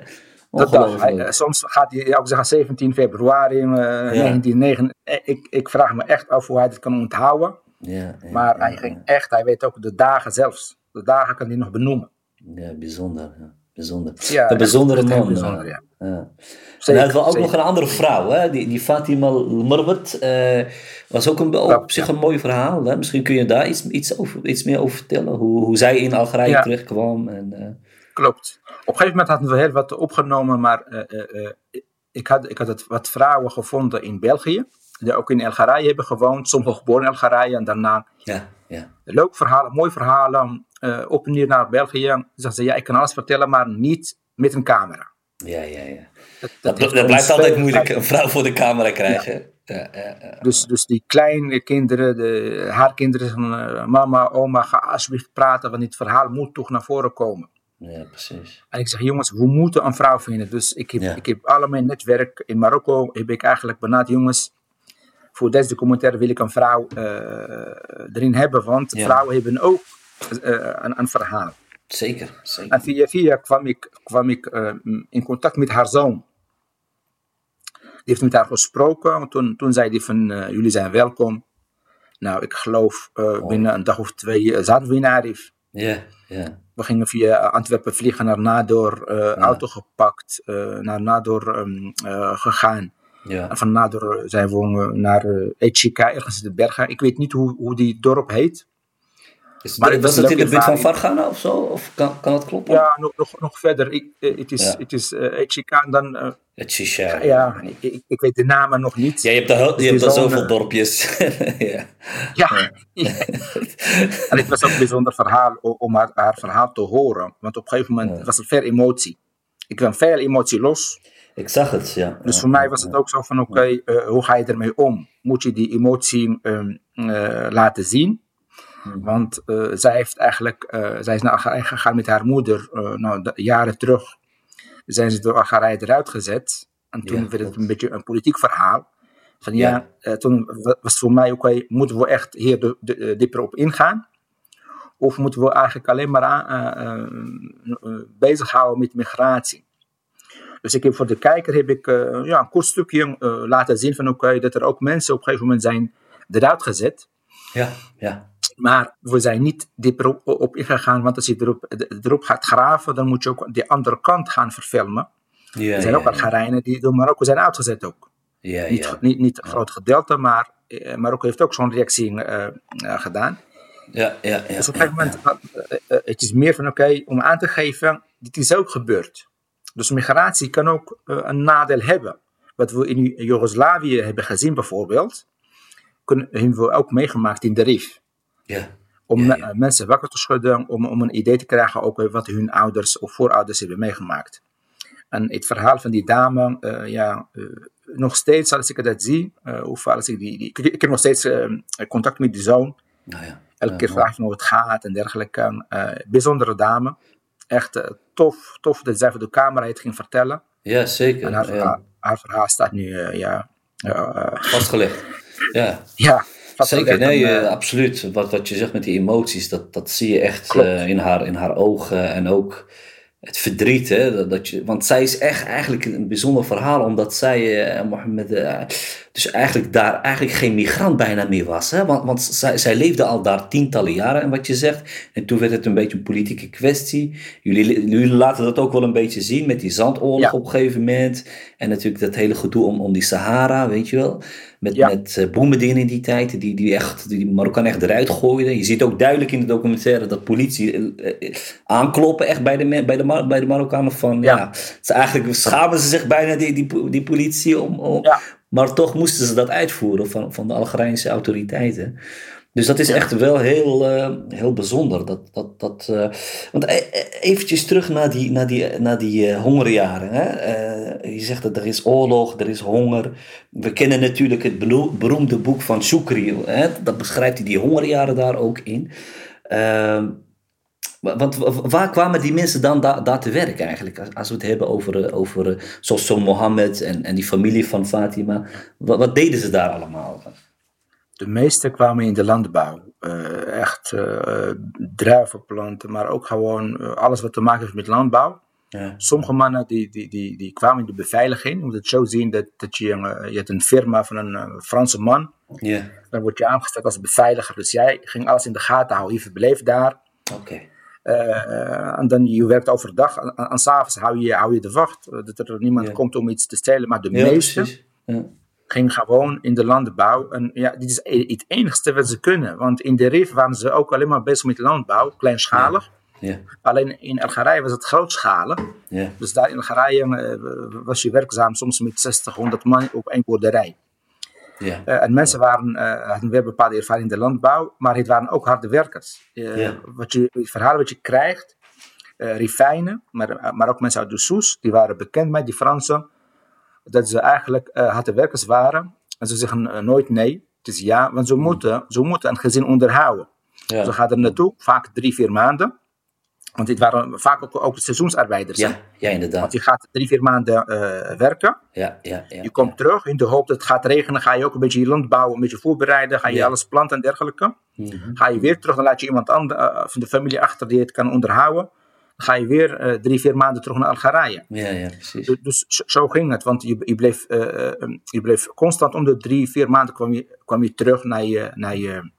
Dat dag, ongelooflijk. hij- eh, soms gaat hij ook zeggen 17 februari 1909. Eh, Ik, ik vraag me echt af hoe hij dit kan onthouden. ja, Maar hij ging echt, hij weet ook de dagen zelfs. De dagen kan hij nog benoemen. Ja, bijzonder. Ja. bijzonder. Ja, een bijzondere echt heel man. bijzonder, ja. ja. En hij had wel ook nog een andere vrouw, hè? Die, die Fatima Marbet. eh was ook een, op zich een mooi verhaal. Hè? Misschien kun je daar iets, iets, over, iets meer over vertellen. Hoe, hoe zij in Algerije Ja. terechtkwam. En, eh, Klopt. Op een gegeven moment hadden we heel wat opgenomen, maar eh, eh, eh, ik, had, ik had het, wat vrouwen gevonden in België. Die ook in Algerije hebben gewoond. Sommigen geboren in Algerije en daarna ja, ja. leuk verhalen, mooi verhalen. eh, op en neer naar België. Zeggen ze, ja, ik kan alles vertellen, maar niet met een camera. Ja, ja, ja. Dat, Dat, blijft altijd moeilijk, een vrouw voor de camera krijgen. Ja, ja, ja. Dus, dus die kleine kinderen, de, haar kinderen zeggen, eh, mama, oma, ga alsjeblieft praten, want dit verhaal moet toch naar voren komen. Ja, precies. En ik zeg, jongens, we moeten een vrouw vinden. Dus ik heb, ik heb al mijn netwerk in Marokko, heb ik eigenlijk benaderd, jongens, voor deze documentaire wil ik een vrouw eh, erin hebben, want Ja. vrouwen hebben ook eh, een, een verhaal. Zeker, zeker. En via via kwam ik, kwam ik eh, in contact met haar zoon. Die heeft met haar gesproken. Toen, toen zei hij van, jullie zijn welkom. Nou, ik geloof eh, binnen een dag of twee zaten we in Arif. Ja, ja. We gingen via Antwerpen vliegen naar Nador, eh, auto gepakt, naar Nador ehm, eh, gegaan. Ja. En van Nador zijn we eh, naar uh, Echika, ergens in de bergen. Ik weet niet hoe, hoe die dorp heet. Is, Maar was het was dat een in de buurt van. Fargana of zo? Of kan, kan dat kloppen? Ja, nog, nog, nog verder. Ik, eh, Het is, Ja. het is eh, Echika en dan... eh, Het Shisha. ja, ik, ik, ik weet de namen nog niet. Ja, je hebt daar, je hebt daar zo'n, zoveel eh, dorpjes. ja. Ja. en het was ook een bijzonder verhaal om haar, haar verhaal te horen. Want op een gegeven moment was er veel emotie. Ik kwam veel emotie los. Ik zag het, ja. Dus voor mij was het ook zo van, oké, hoe ga je ermee om? Moet je die emotie ehm, laten zien? Hmm. Want zij heeft eigenlijk, zij is naar Algerije gegaan met haar moeder, nou, jaren terug zijn ze door Algerije eruit gezet. En toen werd het een beetje een politiek verhaal. Van ja, ja toen was voor mij okay, moeten we echt hier de, de, dieper op ingaan? Of moeten we eigenlijk alleen maar aan, bezighouden met migratie? Dus ik heb voor de kijker heb ik, ja, een kort stukje laten zien van oké, dat er ook mensen op een gegeven moment zijn eruit gezet. Ja, ja. Maar we zijn niet dieper op, op ingegaan, want als je erop, erop gaat graven, dan moet je ook de andere kant gaan verfilmen. Ja, er zijn ook Algerijnen die door Marokko zijn uitgezet ook. Ja, niet, ja. niet, niet een groot gedeelte, maar Marokko heeft ook zo'n reactie uh, gedaan. Ja, ja, ja. Dus op een gegeven moment, het is meer van oké, okay, om aan te geven, dit is ook gebeurd. Dus migratie kan ook een nadeel hebben. Wat we in Joegoslavië hebben gezien bijvoorbeeld, kunnen, hebben we ook meegemaakt in de RIF. Ja. Om mensen wakker te schudden, om, om een idee te krijgen ook wat hun ouders of voorouders hebben meegemaakt. En het verhaal van die dame, uh, ja, uh, nog steeds als ik dat zie, uh, of als ik die, die ik, ik, heb nog steeds contact met die zoon. Nou ja, Elke keer vraag je hoe het gaat en dergelijke. bijzondere dame. Echt tof, tof dat zij voor de camera het ging vertellen. Ja, zeker. En haar, verhaal, haar verhaal staat nu, ja... Vastgelegd. Ja. Ja, Zeker, nee, absoluut. Wat, wat je zegt met die emoties, dat, dat zie je echt in, haar, in haar ogen. En ook het verdriet. Hè, dat, je, want zij is echt eigenlijk een bijzonder verhaal, omdat zij, uh, Mohammed, uh, dus eigenlijk daar eigenlijk geen migrant bijna meer was. Hè? Want, want zij, zij leefde al daar tientallen jaren, en wat je zegt. En toen werd het een beetje een politieke kwestie. Jullie, jullie laten dat ook wel een beetje zien met die zandoorlog op een gegeven moment. En natuurlijk dat hele gedoe om, om die Sahara, weet je wel. Met, ja. met uh, Boumediene in die tijd, die, die, echt, die Marokkaan echt eruit gooide. Je ziet ook duidelijk in de documentaire dat politie uh, aankloppen echt bij de, bij de, bij de Marokkanen van... Ja. ja ze eigenlijk schamen ze zich bijna, die, die, die politie, om, om. Maar toch moesten ze dat uitvoeren van, van de Algerijnse autoriteiten. Dus dat is echt wel heel, uh, heel bijzonder. Dat, dat, dat, uh, want eventjes terug naar die, naar die, naar die uh, hongerjaren. Hè? je zegt dat er is oorlog, er is honger. We kennen natuurlijk het beroemde boek van Shukri. Hè? Dat beschrijft hij die hongerjaren daar ook in. Want waar kwamen die mensen dan daar, te werk eigenlijk? Als we het hebben over, over zoals zo'n Mohammed en, en die familie van Fatima. Wat, wat deden ze daar allemaal? De meeste kwamen in de landbouw. Uh, echt uh, druivenplanten, maar ook gewoon alles wat te maken heeft met landbouw. Ja. Sommige mannen die, die, die, die kwamen in de beveiliging. Je moet het zo zien dat, dat je, je hebt een firma van een Franse man. Ja. Dan word je aangesteld als beveiliger. Dus jij ging alles in de gaten houden. Je verbleef daar. Oké. En dan je werkt overdag. En, en, en s'avonds hou je, hou je de wacht. Dat er niemand Ja. komt om iets te stelen. Maar de Ja, meeste. Ja. ging gewoon in de landbouw. En ja, dit is e- het enigste wat ze kunnen. Want in de RIF waren ze ook alleen maar bezig met landbouw, kleinschalig. Ja. Alleen in Algerije was het grootschalig. Ja. Dus daar in Algerije eh, was je werkzaam soms met 60, 100 man op één boerderij. Ja. Eh, en mensen waren, eh, hadden weer bepaalde ervaring in de landbouw, maar het waren ook harde werkers. Eh, Ja. wat je, het verhaal wat je krijgt, Rifijnen, maar, maar ook mensen uit de Soes, die waren bekend met die Fransen, dat ze eigenlijk harde werkers waren. En ze zeggen nooit nee, het is ja, want ze moeten, ze moeten een gezin onderhouden. Ja. Ze gaan er naartoe, vaak drie, vier maanden. Want dit waren vaak ook, ook seizoensarbeiders. Ja, ja, inderdaad. Want je gaat drie, vier maanden eh, werken. Ja, ja, ja. Je komt terug in de hoop dat het gaat regenen. Ga je ook een beetje je landbouw een beetje voorbereiden. Ga je Ja. alles planten en dergelijke. Mhm. Ga je weer terug, dan laat je iemand ander, eh, van de familie achter die het kan onderhouden. Dan ga je weer eh, drie, vier maanden terug naar Algerije. Ja, ja, precies. Dus, dus zo- ging het, want je, je, bleef, eh, eh, je bleef constant om de drie, vier maanden kwam je, kwam je terug naar je, naar je,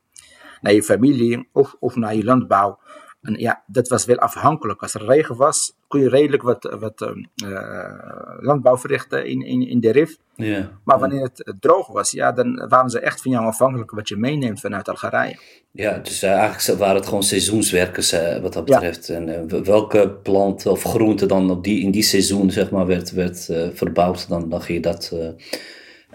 naar je familie of, of naar je landbouw. En ja, dat was wel afhankelijk. Als er regen was, kon je redelijk wat, wat eh, eh, landbouw verrichten in, in, in de RIF. Ja. Maar wanneer het droog was, ja, dan waren ze echt van jou afhankelijk wat je meeneemt vanuit Algerije. Ja, dus eh, eigenlijk waren het gewoon seizoenswerkers eh, wat dat Ja. betreft. En welke plant of groente dan op die, in die seizoen zeg maar, werd, werd verbouwd, dan, dan ging je dat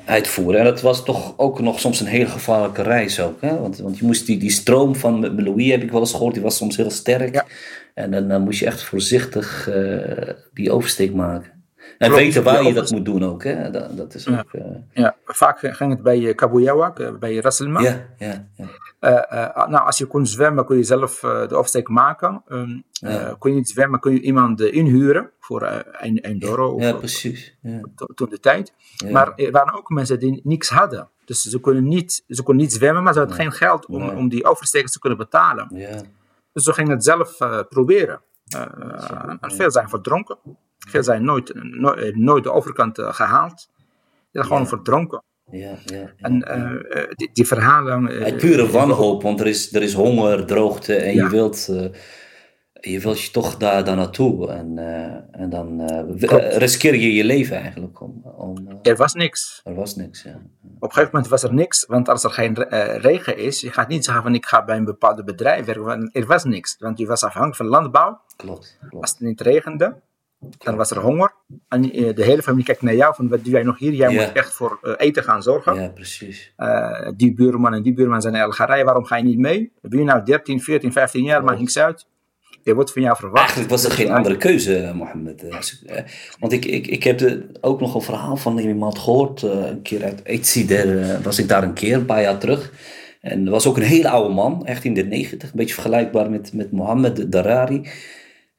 uitvoeren. En dat was toch ook nog soms een hele gevaarlijke reis ook. Hè? Want, want je moest die, die stroom van Meloui, heb ik wel eens gehoord, die was soms heel sterk. Ja. En dan, dan moest je echt voorzichtig eh, die oversteek maken. En weten waar je dat moet doen ook, hè? Dat, dat is ook... eh, Ja, vaak ging het bij Kabuyawak, eh, bij Rasselma. ja, ja, ja. Eh, eh, nou, als je kon zwemmen, kon je zelf eh, de afsteek maken. Ja. eh, kon je niet zwemmen, kon je iemand eh, inhuren voor eh, een, een euro of Ja, eh, precies. Ja, toen de tijd. Maar er waren ook mensen die niks hadden. Dus ze konden niet, ze konden niet zwemmen, maar ze hadden geen geld om, Nee. om die overstekers te kunnen betalen. ja. Dus ze gingen het zelf eh, proberen. Eh, en veel zijn verdronken. Veel zijn nooit, nooit, nooit de overkant eh, gehaald. Die zijn gewoon verdronken. Ja, ja, ja. En eh, eh, die, die verhalen. eh, Uit pure wanhoop, want er is, er is honger, droogte en Ja. je wilt, eh, je wilt je toch daar, daar naartoe. En, eh, en dan eh, eh, riskeer je je leven eigenlijk. Om, om, eh, Er was niks. er was niks, ja. Op een gegeven moment was er niks, want als er geen eh, regen is, je gaat niet zeggen van ik ga bij een bepaald bedrijf werken, want er was niks. Want je was afhankelijk van landbouw. Klopt, Als klopt. het niet regende, dan was er honger. En eh, de hele familie kijkt naar jou van wat doe jij nog hier? Jij Ja. moet echt voor eh, eten gaan zorgen. Ja, precies. Eh, die buurman en die buurman zijn in Algerije, waarom ga je niet mee? Ben je nou 13, 14, 15 jaar, maakt niks uit. Er wordt van jou verwacht. Eigenlijk was er geen andere keuze, Mohammed. Want ik, ik, ik heb de, ook nog een verhaal van iemand gehoord. eh, een keer uit Etzider eh, was ik daar een keer, een paar jaar terug. En er was ook een hele oude man, echt in de negentig. Een beetje vergelijkbaar met, met Mohammed Darari.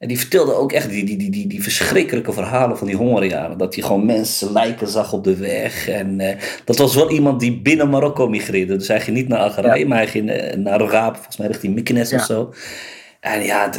En die vertelde ook echt die, die, die, die, die verschrikkelijke verhalen van die hongerjaren. Dat hij gewoon mensen lijken zag op de weg. En eh, dat was wel iemand die binnen Marokko migreerde. Dus hij ging niet naar Algerije, maar hij ging eh, naar Raab, volgens mij richting Mykines of zo. En ja,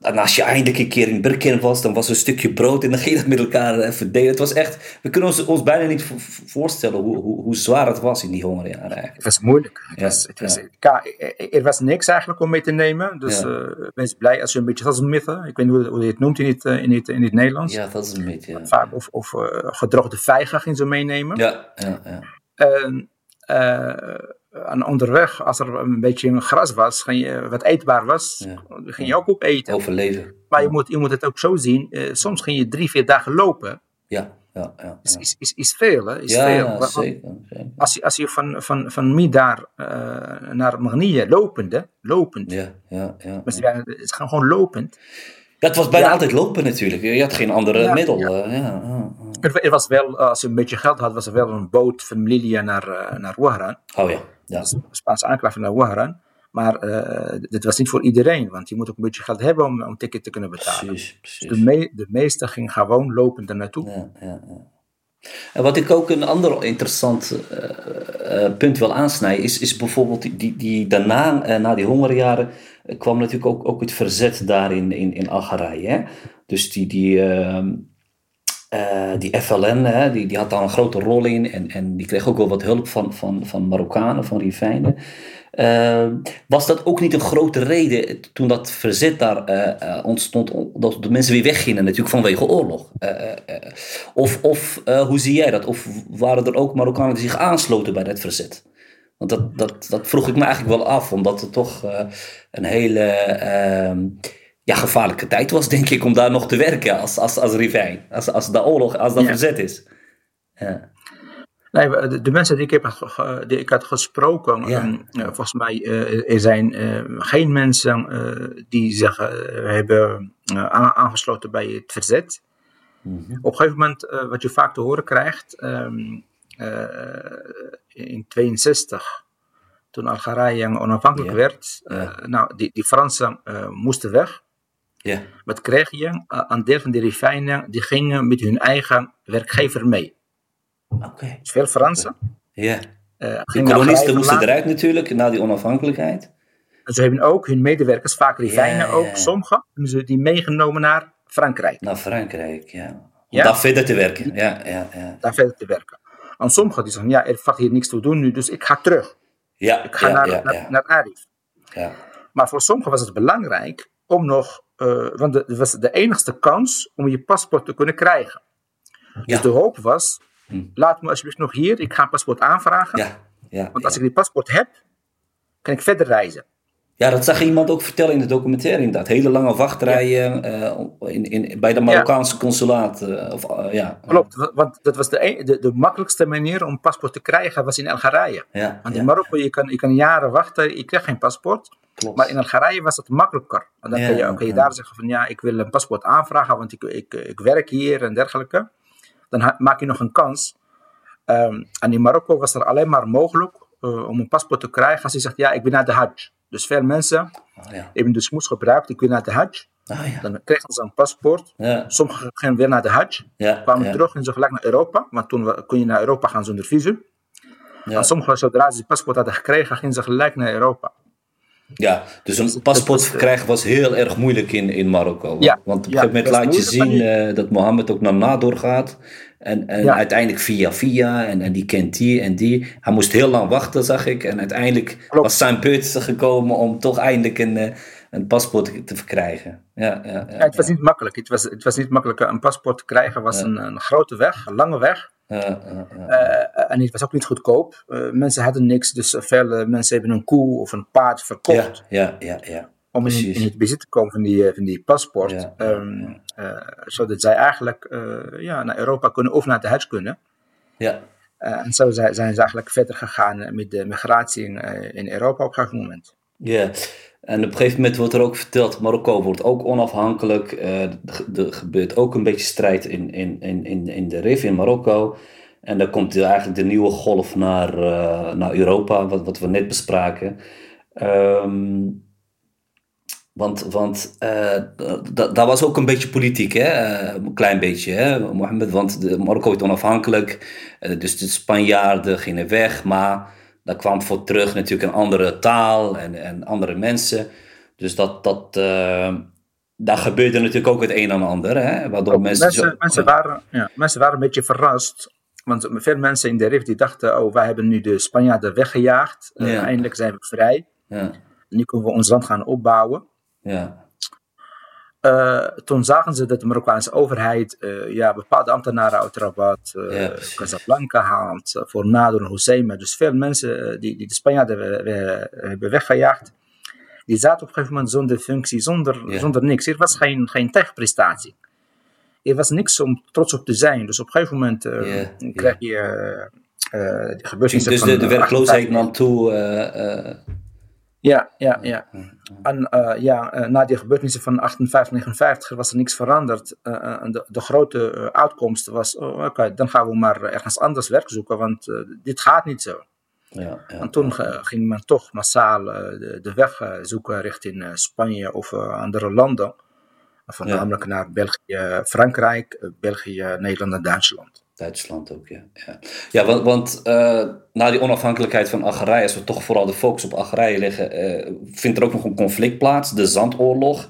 en als je eindelijk een keer in Birken was, dan was er een stukje brood en dan ging dat met elkaar verdelen. Het was echt, we kunnen ons, ons bijna niet vo- vo- voorstellen hoe, hoe, hoe zwaar het was in die hongerjaren eigenlijk. Het was moeilijk. Het Ja, was, het was, ja. ka- er was niks eigenlijk om mee te nemen. Dus Ja. wees blij als je een beetje tasmitten. Ik weet niet hoe, je het noemt in het, eh, in het, in het Nederlands. Ja, dat is een beetje, ja. Vaak of, of eh, gedroogde vijgen ging ze meenemen. Ja, ja, ja. Eh, en onderweg, als er een beetje gras was, ging je, wat eetbaar was, Ja. ging je ook op eten. Overleven. Maar je moet, je moet het ook zo zien. eh, soms ging je drie, vier dagen lopen. Ja, ja, ja. Is, Ja, is, is, is veel, hè? Is ja, veel. Zeker. zeker. Als je, als je van, van, van Midar eh, naar Magnië lopende, lopend, Ja, ja, ja. ja, het is gewoon, lopend. Dat was bijna altijd lopen natuurlijk. Je had geen andere Ja, middel. ja. Eh. Er, er was wel, als je een beetje geld had, was er wel een boot van Melilla naar, eh naar Ouaran. Oh ja, ja. Dus Spaanse aanklaver naar Ouaran. Maar eh, dit was niet voor iedereen, want je moet ook een beetje geld hebben om om een ticket te kunnen betalen. Precies, precies. De, me, de meeste gingen gewoon lopend er naartoe. Ja, ja, ja. En wat ik ook een ander interessant eh, eh, punt wil aansnijden, is, is bijvoorbeeld die, die, die daarna, eh, na die hongerjaren, eh, kwam natuurlijk ook, ook het verzet daar in, in, in Algerije. Hè? Dus die, die, eh, die FLN, hè, die, die had daar een grote rol in en, en die kreeg ook wel wat hulp van, van, van Marokkanen, van Rivijnen. Eh, was dat ook niet een grote reden toen dat verzet daar eh, ontstond, dat de mensen weer weggingen, natuurlijk vanwege oorlog? Of of hoe zie jij dat? Of waren er ook Marokkanen die zich aansloten bij dat verzet? Want dat, dat, dat vroeg ik me eigenlijk wel af, omdat het toch een hele ehm, ja, gevaarlijke tijd was, denk ik, om daar nog te werken als, als, als Rivijn. Als, als de oorlog, als dat Ja. verzet is. Ja. Nee, de, de mensen die ik, heb, die ik had gesproken, Ja. ehm, eh, volgens mij eh, er zijn eh, geen mensen die zich hebben aan- aangesloten bij het verzet. Mhm. Op een gegeven moment, wat je vaak te horen krijgt, ehm, eh, in 62, toen Algerije onafhankelijk Ja. werd, Ja. nou, die, die Fransen moesten weg. Ja. Wat kreeg je? Eh, Een deel van die rifijnen, die gingen met hun eigen werkgever mee. Oké. Dus veel Fransen. Ja. eh, De kolonisten moesten eruit natuurlijk, na die onafhankelijkheid. En ze hebben ook hun medewerkers, vaak Ja, ja, ook, ja. sommigen, hebben ze die meegenomen naar Frankrijk. Naar Frankrijk, ja. Om Ja. daar verder te werken. Ja, ja, ja. Daar verder te werken. En sommigen die zeggen, ja, er valt hier niks te doen nu, dus ik ga terug. Ja, Ik ga ja, naar, ja, naar, naar Arif. ja. Maar voor sommigen was het belangrijk om nog, eh, want het was de enigste kans om je paspoort te kunnen krijgen. Ja. Dus de hoop was, Hm. laat me alsjeblieft nog hier, ik ga een paspoort aanvragen. Ja, ja, Want als ik die paspoort heb, kan ik verder reizen. ja, dat zag iemand ook vertellen in de documentaire inderdaad. Hele lange wachtrijen eh, in, in, bij de Marokkaanse consulaat. eh, of, ja. Klopt, wa- want dat was de, een- de, de makkelijkste manier om een paspoort te krijgen, was in Algerije. Want in Marokko, je kan, je kan jaren wachten, je krijgt geen paspoort. Klopt. Maar in Algerije was het makkelijker. En dan Ja, kun, je, ja. daar zeggen van ja, ik wil een paspoort aanvragen, want ik, ik, ik werk hier en dergelijke. dan maak je nog een kans. Um, en in Marokko was er alleen maar mogelijk uh, om een paspoort te krijgen als je zegt, ja, ik ben naar de Hajj. Dus veel mensen oh, ja. hebben dus moest gebruikt, ik wil naar de Hajj. Oh, ja. Dan kregen ze een paspoort. Ja. Sommigen gingen weer naar de Hajj. kwamen terug en ze gelijk naar Europa. Want toen kon je naar Europa gaan zonder visum. En sommigen, zodra ze die paspoort hadden gekregen, gingen ze gelijk naar Europa. Ja, dus een paspoort verkrijgen was heel erg moeilijk in, in Marokko. Ja, want op een gegeven moment laat je zien uh, dat Mohammed ook naar Nador gaat. En, en uiteindelijk via via, en, en die kent die en die. Hij moest heel lang wachten, zag ik. En uiteindelijk was zijn beurt gekomen om toch eindelijk een, eh, een paspoort te verkrijgen. Ja, ja, ja, het was niet makkelijk. Het was, het was niet makkelijk. Een paspoort te krijgen was een, een grote weg, een lange weg. Uh, en het was ook niet goedkoop. Mensen hadden niks, dus veel mensen hebben een koe of een paard verkocht. Ja, ja, ja. Om in, in, het bezit te komen van die, van die paspoort. Um, zodat zij eigenlijk ja, naar Europa kunnen of naar de Hajj kunnen. Ja. en zo zijn, zijn ze eigenlijk verder gegaan met de migratie in, in Europa op een gegeven moment. Ja. En op een gegeven moment wordt er ook verteld, Marokko wordt ook onafhankelijk. Uh, er gebeurt ook een beetje strijd in, in, in, in de RIF in Marokko. En dan komt eigenlijk de nieuwe golf naar, uh, naar Europa, wat, wat we net bespraken. Um, want want uh, dat was ook een beetje politiek, hè? een klein beetje, hè, Mohammed. Want de, Marokko wordt onafhankelijk, dus de Spanjaarden gingen weg, maar daar kwam voor terug natuurlijk een andere taal en, en andere mensen. Dus dat, dat, uh, daar gebeurde natuurlijk ook het een en ander. Hè? Waardoor mensen, mensen, zo, mensen, waren, ja, mensen waren een beetje verrast. Want veel mensen in de RIF die dachten, oh, wij hebben nu de Spanjaarden weggejaagd. Uh, eindelijk zijn we vrij. Ja. Nu kunnen we ons land gaan opbouwen. Ja. Uh, toen zagen ze dat de Marokkaanse overheid uh, ja, bepaalde ambtenaren uit Rabat, uh, ja, Casablanca haalt voor Nader en Hussein. Dus veel mensen die, die de Spanjaarden hebben weggejaagd, die zaten op een gegeven moment zonder functie, zonder, ja. zonder niks. Er was geen, geen tegenprestatie. Er was niks om trots op te zijn. Dus op een gegeven moment krijg je de gebeurtenissen Dus de, de werkloosheid nam toe ja, ja, ja. En uh, ja, uh, na die gebeurtenissen van 58, 59 was er niks veranderd. Uh, de, de, grote uitkomst was, oh, oké, okay, dan gaan we maar ergens anders werk zoeken, want dit gaat niet zo. Ja, ja, en toen ging men toch massaal de, de, weg zoeken richting Spanje of andere landen. Voornamelijk ja. naar België, Frankrijk, België, Nederland en Duitsland. Duitsland ook, ja. Ja, ja want, want uh, na die onafhankelijkheid van Algerije, als we toch vooral de focus op Algerije leggen, uh, vindt er ook nog een conflict plaats, de Zandoorlog.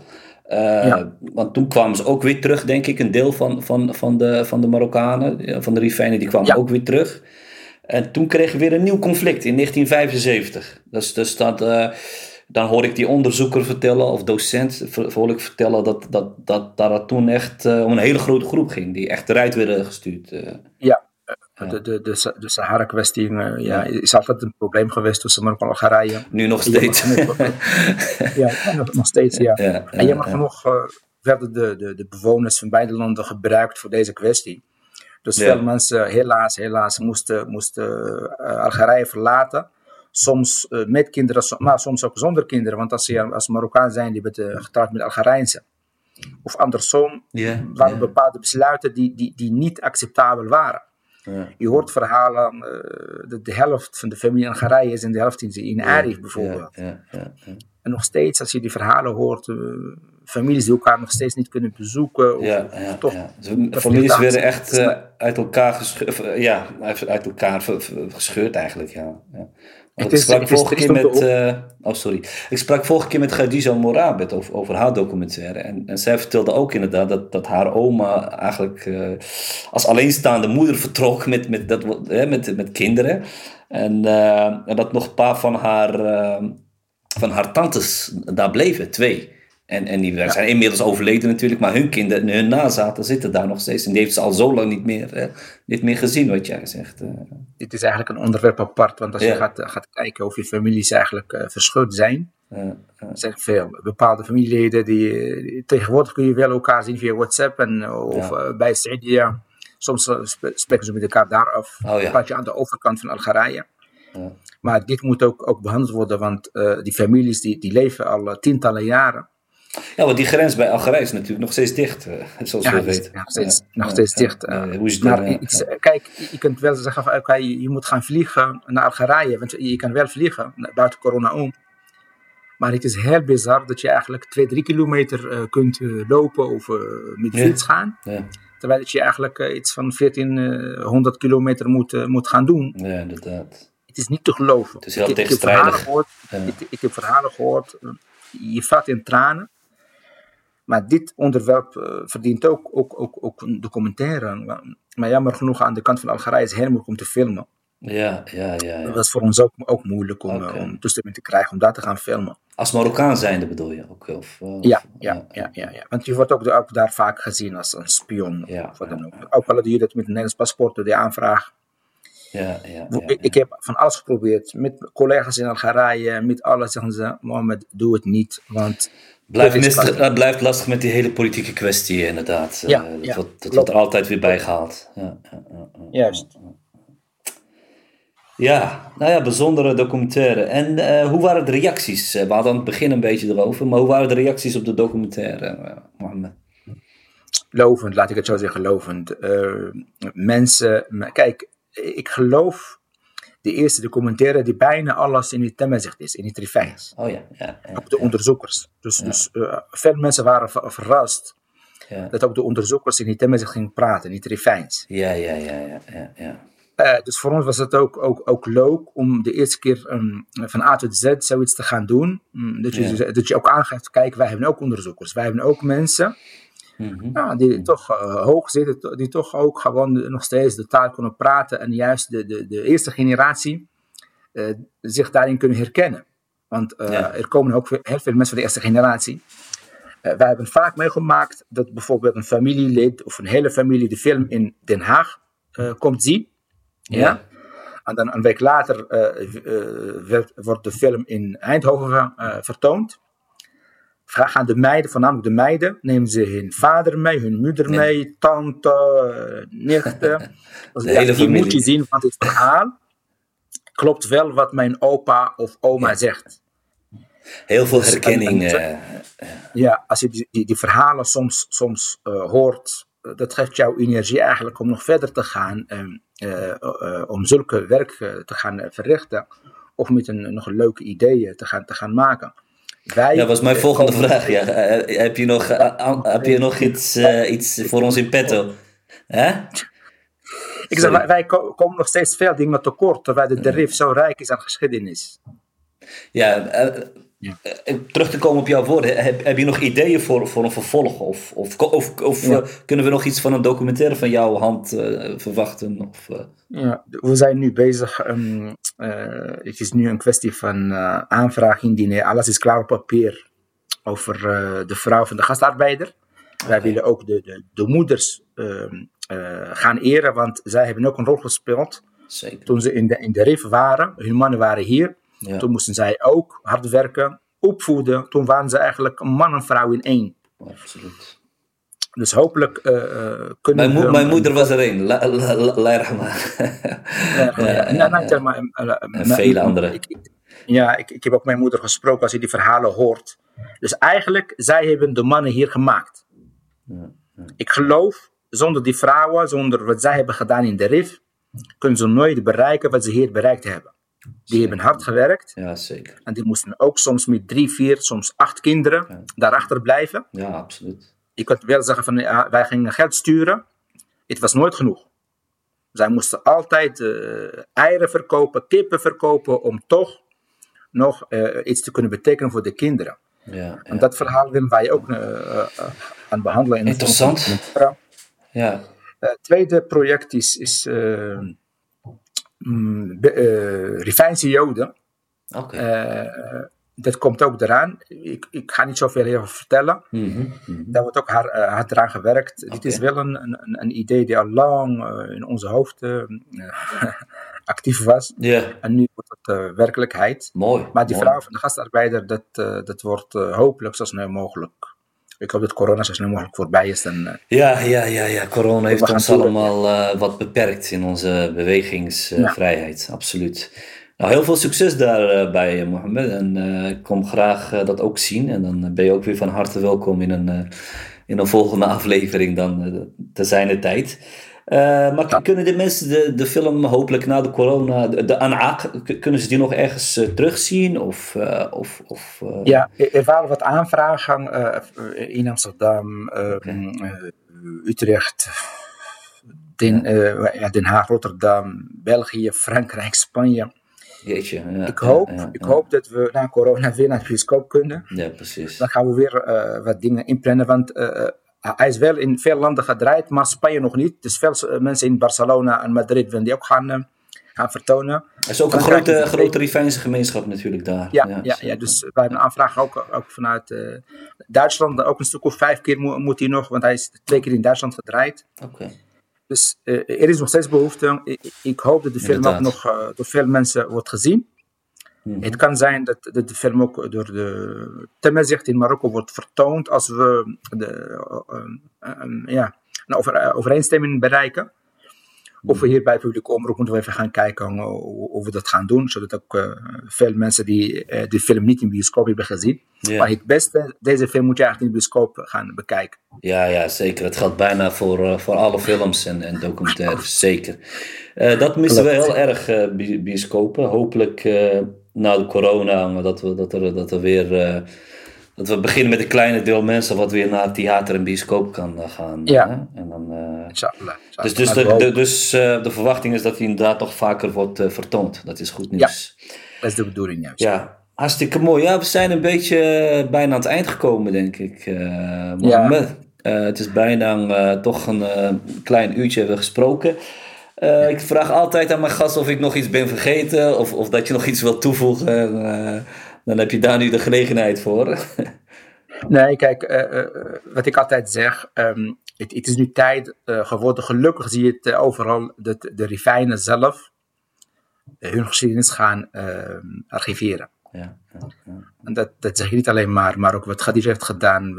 Uh, ja. Want toen kwamen ze ook weer terug, denk ik, een deel van, van, van, de, van de Marokkanen, van de Rifijnen, die kwamen ja. ook weer terug. En toen kregen we weer een nieuw conflict in 1975. Dus, dus dat dan hoor ik die onderzoeker vertellen of docent hoor ik vertellen dat, dat, dat, dat het toen echt uh, om een hele grote groep ging die echt eruit werden gestuurd. Uh. Ja, ja. De, de, de, de Sahara-kwestie uh, ja, is altijd een probleem geweest tussen Marokko en Algerije. Nu nog steeds. ja, nog, nog steeds, ja. ja en je mag nog werden de, de, de bewoners van beide landen gebruikt voor deze kwestie. Dus veel mensen helaas, helaas moesten, moesten Algerije verlaten soms uh, met kinderen, maar soms ook zonder kinderen. Want als ze als Marokkaan zijn, die werden getrouwd met Algerijnse. Of andersom, yeah, waren yeah. bepaalde besluiten die, die, die niet acceptabel waren. Yeah. Je hoort verhalen uh, dat de helft van de familie in Algerije is en de helft in, in Arif bijvoorbeeld. En nog steeds, als je die verhalen hoort, uh, families die elkaar nog steeds niet kunnen bezoeken. Of, ja, ja, toch, ja. Families werden echt uh, uit elkaar gescheurd, ja, uit elkaar gescheurd eigenlijk. Ja. ja. Ik sprak vorige keer met. Uh, oh, sorry. Ik sprak vorige keer met Khadija Morabet over, over haar documentaire. En, en zij vertelde ook inderdaad dat, dat haar oma eigenlijk uh, als alleenstaande moeder vertrok met, met, dat, uh, met, met kinderen. En, en dat nog een paar van haar, van haar tantes daar bleven, twee. En, en die zijn inmiddels overleden natuurlijk, maar hun kinderen, hun nazaten zitten daar nog steeds. En die heeft ze al zo lang niet meer, eh, niet meer gezien, wat jij zegt. Uh. Dit is eigenlijk een onderwerp apart, want als je gaat, gaat kijken of je families eigenlijk uh, verscheurd zijn, er zijn veel bepaalde familieleden die, tegenwoordig kun je wel elkaar zien via WhatsApp en, of ja. bij Sadia. Soms spreken ze met elkaar daar af. Oh, ja. je aan de overkant van Algerije. Ja. Maar dit moet ook, ook behandeld worden, want die families die, die leven al tientallen jaren. Ja, want die grens bij Algerije is natuurlijk nog steeds dicht, uh, zoals Ja, we weten. nog steeds, Ja, nog steeds dicht. eh. hoe is het maar dan, eh, iets, eh, kijk, je kunt wel zeggen van oké, je je moet gaan vliegen naar Algerije, want je kan wel vliegen buiten corona om. Maar het is heel bizar dat je eigenlijk 2, 3 kilometer eh, kunt eh, lopen of eh, met fiets gaan. ja, Terwijl dat je eigenlijk eh, iets van 1400 kilometer moet, eh, moet gaan doen. ja, inderdaad. Het is niet te geloven. Het is heel ik, ik heb tegenstrijdig. verhalen gehoord, Ja. ik, ik heb verhalen gehoord. eh, Je valt in tranen. Maar dit onderwerp eh, verdient ook, ook, ook, ook een documentaire. Maar, jammer genoeg, aan de kant van Algerije is het heel moeilijk om te filmen. Ja, ja, ja. ja. Dat was voor ons ook, ook moeilijk om, eh, om toestemming te krijgen om dat te gaan filmen. Als Marokkaan zijnde bedoel je ook? Of, eh, Ja, ja, ja, ja, ja. Want je wordt ook, ook daar vaak gezien als een spion. Ja, of wat dan ja, ook. ook al doe je dat met een Nederlands paspoort, door die aanvraag. Ja, ja, ja, ik, heb van alles geprobeerd. Met collega's in Algerije, met alles zeggen ze, Mohammed, doe het niet. Want Blijft, mistig- blijft lastig met die hele politieke kwestie, inderdaad. Eh, Ja, dat ja, wordt, dat wordt er altijd weer bij gehaald. Ja, ja, ja, ja. Juist. Ja, nou ja, bijzondere documentaire. En eh, hoe waren de reacties? Eh, We hadden aan het begin een beetje erover, maar hoe waren de reacties op de documentaire, eh, Mohammed? lovend, laat ik het zo zeggen, lovend. Eh, mensen, kijk, ik geloof de eerste documentaire die bijna alles in het themazicht is, in het rifijns. Oh ja, ja, ja, Ook de onderzoekers. Dus, dus eh, veel mensen waren ver- verrast ja. dat ook de onderzoekers in het themazicht gingen praten, in het rifijns. Ja, ja, ja, ja, ja, ja. Eh, dus voor ons was het ook, ook, ook leuk om de eerste keer ehm, van A tot Z zoiets te gaan doen. Mm, dat, je, dat je ook aangeeft, kijk, wij hebben ook onderzoekers. Wij hebben ook mensen Mhm. die toch eh, hoog zitten, die toch ook gewoon nog steeds de taal kunnen praten en juist de, de, de eerste generatie eh, zich daarin kunnen herkennen. Want eh, Ja. er komen ook heel veel mensen van de eerste generatie. Wij hebben vaak meegemaakt dat bijvoorbeeld een familielid of een hele familie de film in Den Haag komt zien. Ja. Ja. En dan een week later werd- wordt de film in Eindhoven vertoond. Ga- Gaan de meiden, voornamelijk de meiden, nemen ze hun vader mee, hun moeder Nee. mee, tante, eh, nichten. Dus ja, die moet je zien, want het verhaal klopt wel wat mijn opa of oma Ja. zegt. Heel veel Dus, herkenning. en- en- eh, Ja, als je die, die, die verhalen soms, soms eh, hoort, eh, dat geeft jou energie eigenlijk om nog verder te gaan, ehm, eh, eh, om zulke werk eh, te gaan eh, verrichten, of met een, nog leuke ideeën te gaan, te gaan maken. Wij, Ja, was mijn eh, volgende vraag. Ja. Eh, heb, je nog, eh, aan- heb je nog iets, eh, iets voor ons in petto? Hè? Ik zeg, wij, wij ko- komen nog steeds veel dingen tekort, terwijl de Derif zo rijk is aan geschiedenis. Ja, eh, Ja. eh, terug te komen op jouw woorden. Heb, heb je nog ideeën voor, voor een vervolg? Of, of, of, of Ja. eh, kunnen we nog iets van een documentaire van jouw hand eh, verwachten? Of, eh, Ja, we zijn nu bezig. ehm, eh, het is nu een kwestie van aanvraag indienen. Alles is klaar op papier over eh, de vrouw van de gastarbeider. Wij willen ook de, de, de moeders ehm, eh, gaan eren, want zij hebben ook een rol gespeeld zeker. toen ze in de, in de RIF waren. Hun mannen waren hier. Ja. Toen moesten zij ook hard werken, opvoeden. Toen waren ze eigenlijk man en vrouw in één. Absoluut. Dus hopelijk eh, eh, kunnen Mijn, mo- mijn moeder was er een. La, la, la, la rahma. Ja, ja, ja, ja. maar, eh, eh, En vele anderen. ik- ik- ja, ik, ik heb ook mijn moeder gesproken als je die verhalen hoort. Dus eigenlijk, zij hebben de mannen hier gemaakt. Ja, Ik geloof, zonder die vrouwen, zonder wat zij hebben gedaan in de RIF, kunnen ze nooit bereiken wat ze hier bereikt hebben. Die hebben hard gewerkt Ja, zeker. en die moesten ook soms met drie, vier, soms acht kinderen Ja. daarachter blijven. Ja, absoluut. Je kunt wel zeggen van ja, wij gingen geld sturen. Het was nooit genoeg. Zij moesten altijd eh, eieren verkopen, kippen verkopen om toch nog eh, iets te kunnen betekenen voor de kinderen. Ja, En dat verhaal willen wij ook eh, aan behandelen. In Interessant. documentaire. ja. Het tweede project is, is eh, mm, eh, Rifijnse Joden. Eh, dat komt ook eraan. Ik, ik ga niet zoveel hierover vertellen. Mhm. Daar wordt ook hard, eh, hard eraan gewerkt. Dit is wel een, een, een idee die al lang in onze hoofd eh, actief was. Ja, En nu wordt het werkelijkheid. mooi. Maar die mooi. vrouw van de gastarbeider, dat, dat wordt hopelijk zo snel mogelijk. Ik hoop dat corona zo snel mogelijk voorbij is. En, eh, Ja, ja, ja, ja. Corona heeft ons door. allemaal eh, wat beperkt in onze bewegingsvrijheid. Absoluut. Nou, heel veel succes daarbij, Mohammed. En ik kom graag dat ook zien. En dan ben je ook weer van harte welkom in een, in een volgende aflevering dan te zijn de tijd. Uh, maar kunnen de mensen de, de film hopelijk na de corona, de, de kunnen ze die nog ergens uh, terugzien? Of, uh, of, of Ja, er waren wat aanvragen in Amsterdam, okay. Utrecht, Den. Den Haag, Rotterdam, België, Frankrijk, Spanje. Jeetje, ja, ik hoop, ik hoop dat we na corona weer naar het bioscoop kunnen. Ja, precies. Dan gaan we weer wat dingen inplannen, want hij is wel in veel landen gedraaid, maar Spanje nog niet. Dus veel eh, mensen in Barcelona en Madrid willen die ook gaan, uh, gaan vertonen. Er is ook een grote, grote Rivijnse gemeenschap natuurlijk daar. Ja, ja, ja, ja dus wij hebben een aanvraag ook, ook vanuit uh, Duitsland. Ook een stuk of vijf keer moet, moet hij nog, want hij is twee keer in Duitsland gedraaid. Oké. Dus uh, er is nog steeds behoefte. Ik, ik hoop dat de film ook nog door veel mensen wordt gezien. Hmm. Het kan zijn dat, dat, de film ook door de Temmezicht in Marokko wordt vertoond als we de, uh, um, ja, een over, overeenstemming bereiken. Of we hier bij publiek omroep moeten we even gaan kijken hoe, we dat gaan doen. Zodat ook uh, veel mensen die uh, de film niet in bioscoop hebben gezien. Yeah. Maar het beste, deze film moet je eigenlijk in bioscoop gaan bekijken. Ja, ja zeker. Het geldt bijna voor, voor alle films en, en documentaires. zeker. dat missen we heel erg, bioscopen. Hopelijk na de corona, dat, we, dat, er, dat er weer. Uh, dat we beginnen met een kleine deel mensen wat weer naar theater en bioscoop kan uh, gaan. Ja. Hè? En dan, uh. Dus, dus, de, de, dus de verwachting is dat hij inderdaad toch vaker wordt vertoond. Dat is goed nieuws. Ja, dat is de bedoeling juist. Ja, hartstikke mooi. Ja, we zijn een beetje bijna aan het eind gekomen, denk ik. ja. het is bijna toch een klein uurtje hebben gesproken. Uh, ik vraag altijd aan mijn gast of ik nog iets ben vergeten of, of dat je nog iets wilt toevoegen. Uh, dan heb je daar nu de gelegenheid voor. nee, kijk, uh, wat ik altijd zeg, um, het, het, is nu tijd geworden. Gelukkig zie je het overal, dat de Rifijnen zelf hun geschiedenis gaan ehm, archiveren. Ja, ja, ja. En dat, dat zeg je niet alleen maar, maar ook wat Khadija heeft gedaan.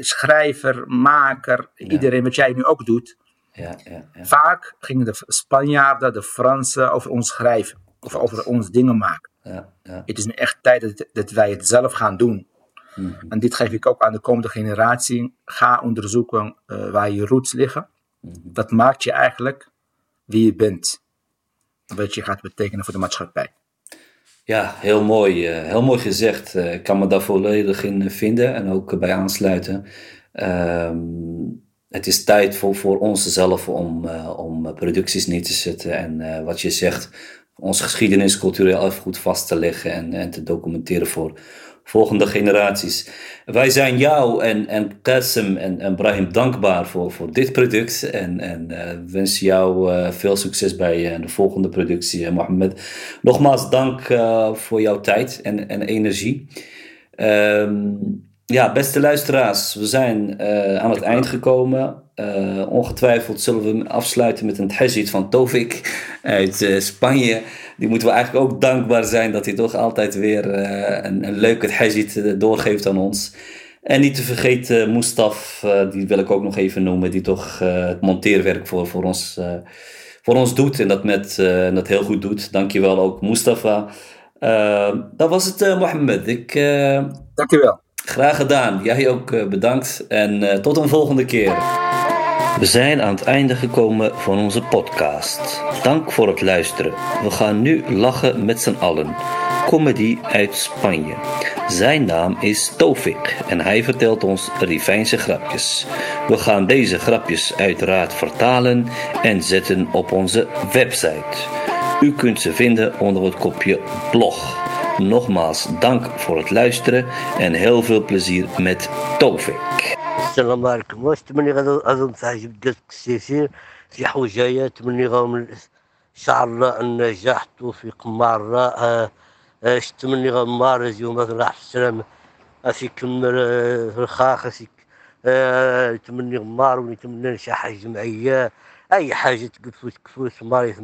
Schrijver, maker, iedereen wat jij nu ook doet. Ja. Vaak gingen de Spanjaarden, de Fransen over ons schrijven. Of over ons dingen maken. Ja, ja. Het is nu echt tijd dat, dat wij het zelf gaan doen. Mhm. En dit geef ik ook aan de komende generatie. Ga onderzoeken uh, waar je roots liggen. Mhm. Dat maakt je eigenlijk wie je bent. Wat je gaat betekenen voor de maatschappij. Ja, heel mooi. Uh, heel mooi gezegd. Uh, ik kan me daar volledig in vinden en ook bij aansluiten. Ehm, het is tijd voor, voor onszelf om, uh, om producties neer te zetten en uh, wat je zegt, onze geschiedenis, cultureel erfgoed vast te leggen en, en te documenteren voor volgende generaties. Wij zijn jou en, en en, en Brahim dankbaar voor, voor dit product en, en uh, wensen jou veel succes bij de volgende productie. Mohammed, nogmaals dank voor jouw tijd en, en energie. Um, ja, beste luisteraars, we zijn uh, aan het eind gekomen. Uh, ongetwijfeld zullen we afsluiten met een hajit van Tovik uit uh, Spanje. Die moeten we eigenlijk ook dankbaar zijn dat hij toch altijd weer een, een leuke hajit doorgeeft aan ons. En niet te vergeten Mustaf, die wil ik ook nog even noemen, die toch het monteerwerk voor, voor, ons, voor ons doet en dat, met, en dat heel goed doet. Dankjewel ook Mustafa. dat was het Mohammed. Ik, Dankjewel. Graag gedaan. Jij ook bedankt en uh, tot een volgende keer. We zijn aan het einde gekomen van onze podcast. Dank voor het luisteren. We gaan nu lachen met z'n allen. Comedy uit Spanje. Zijn naam is Tofik en hij vertelt ons Rivijnse grapjes. We gaan deze grapjes uiteraard vertalen en zetten op onze website. U kunt ze vinden onder het kopje blog. Nogmaals dank voor het luisteren en heel veel plezier met Tovik. السلام عليكم واش تمني غادي تعجب ديال السيسير في حوجايه تمني غاهم ان شاء الله النجاح التوفيق مرة اش تمني غاهم مارز يوم راح السلام اسي كمل في الخاخ اسي تمني غمار ونتمنى شي حاجه جمعيه اي حاجه تكفوت كفوت ماري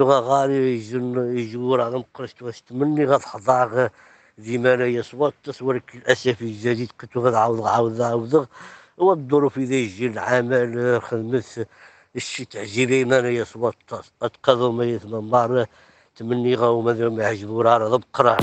لغة غالي يجن يجور على مقرش واش تمني غض حضاغ ديما لا يصوت تصورك للأسف الجديد كنت غاد عوض عوض عاود. والظروف اذا يجي العمل خدمت الشي تعجيلين لا يصوت اتقضوا ما يثمن مار تمني غا وما يعجبو راه بقرا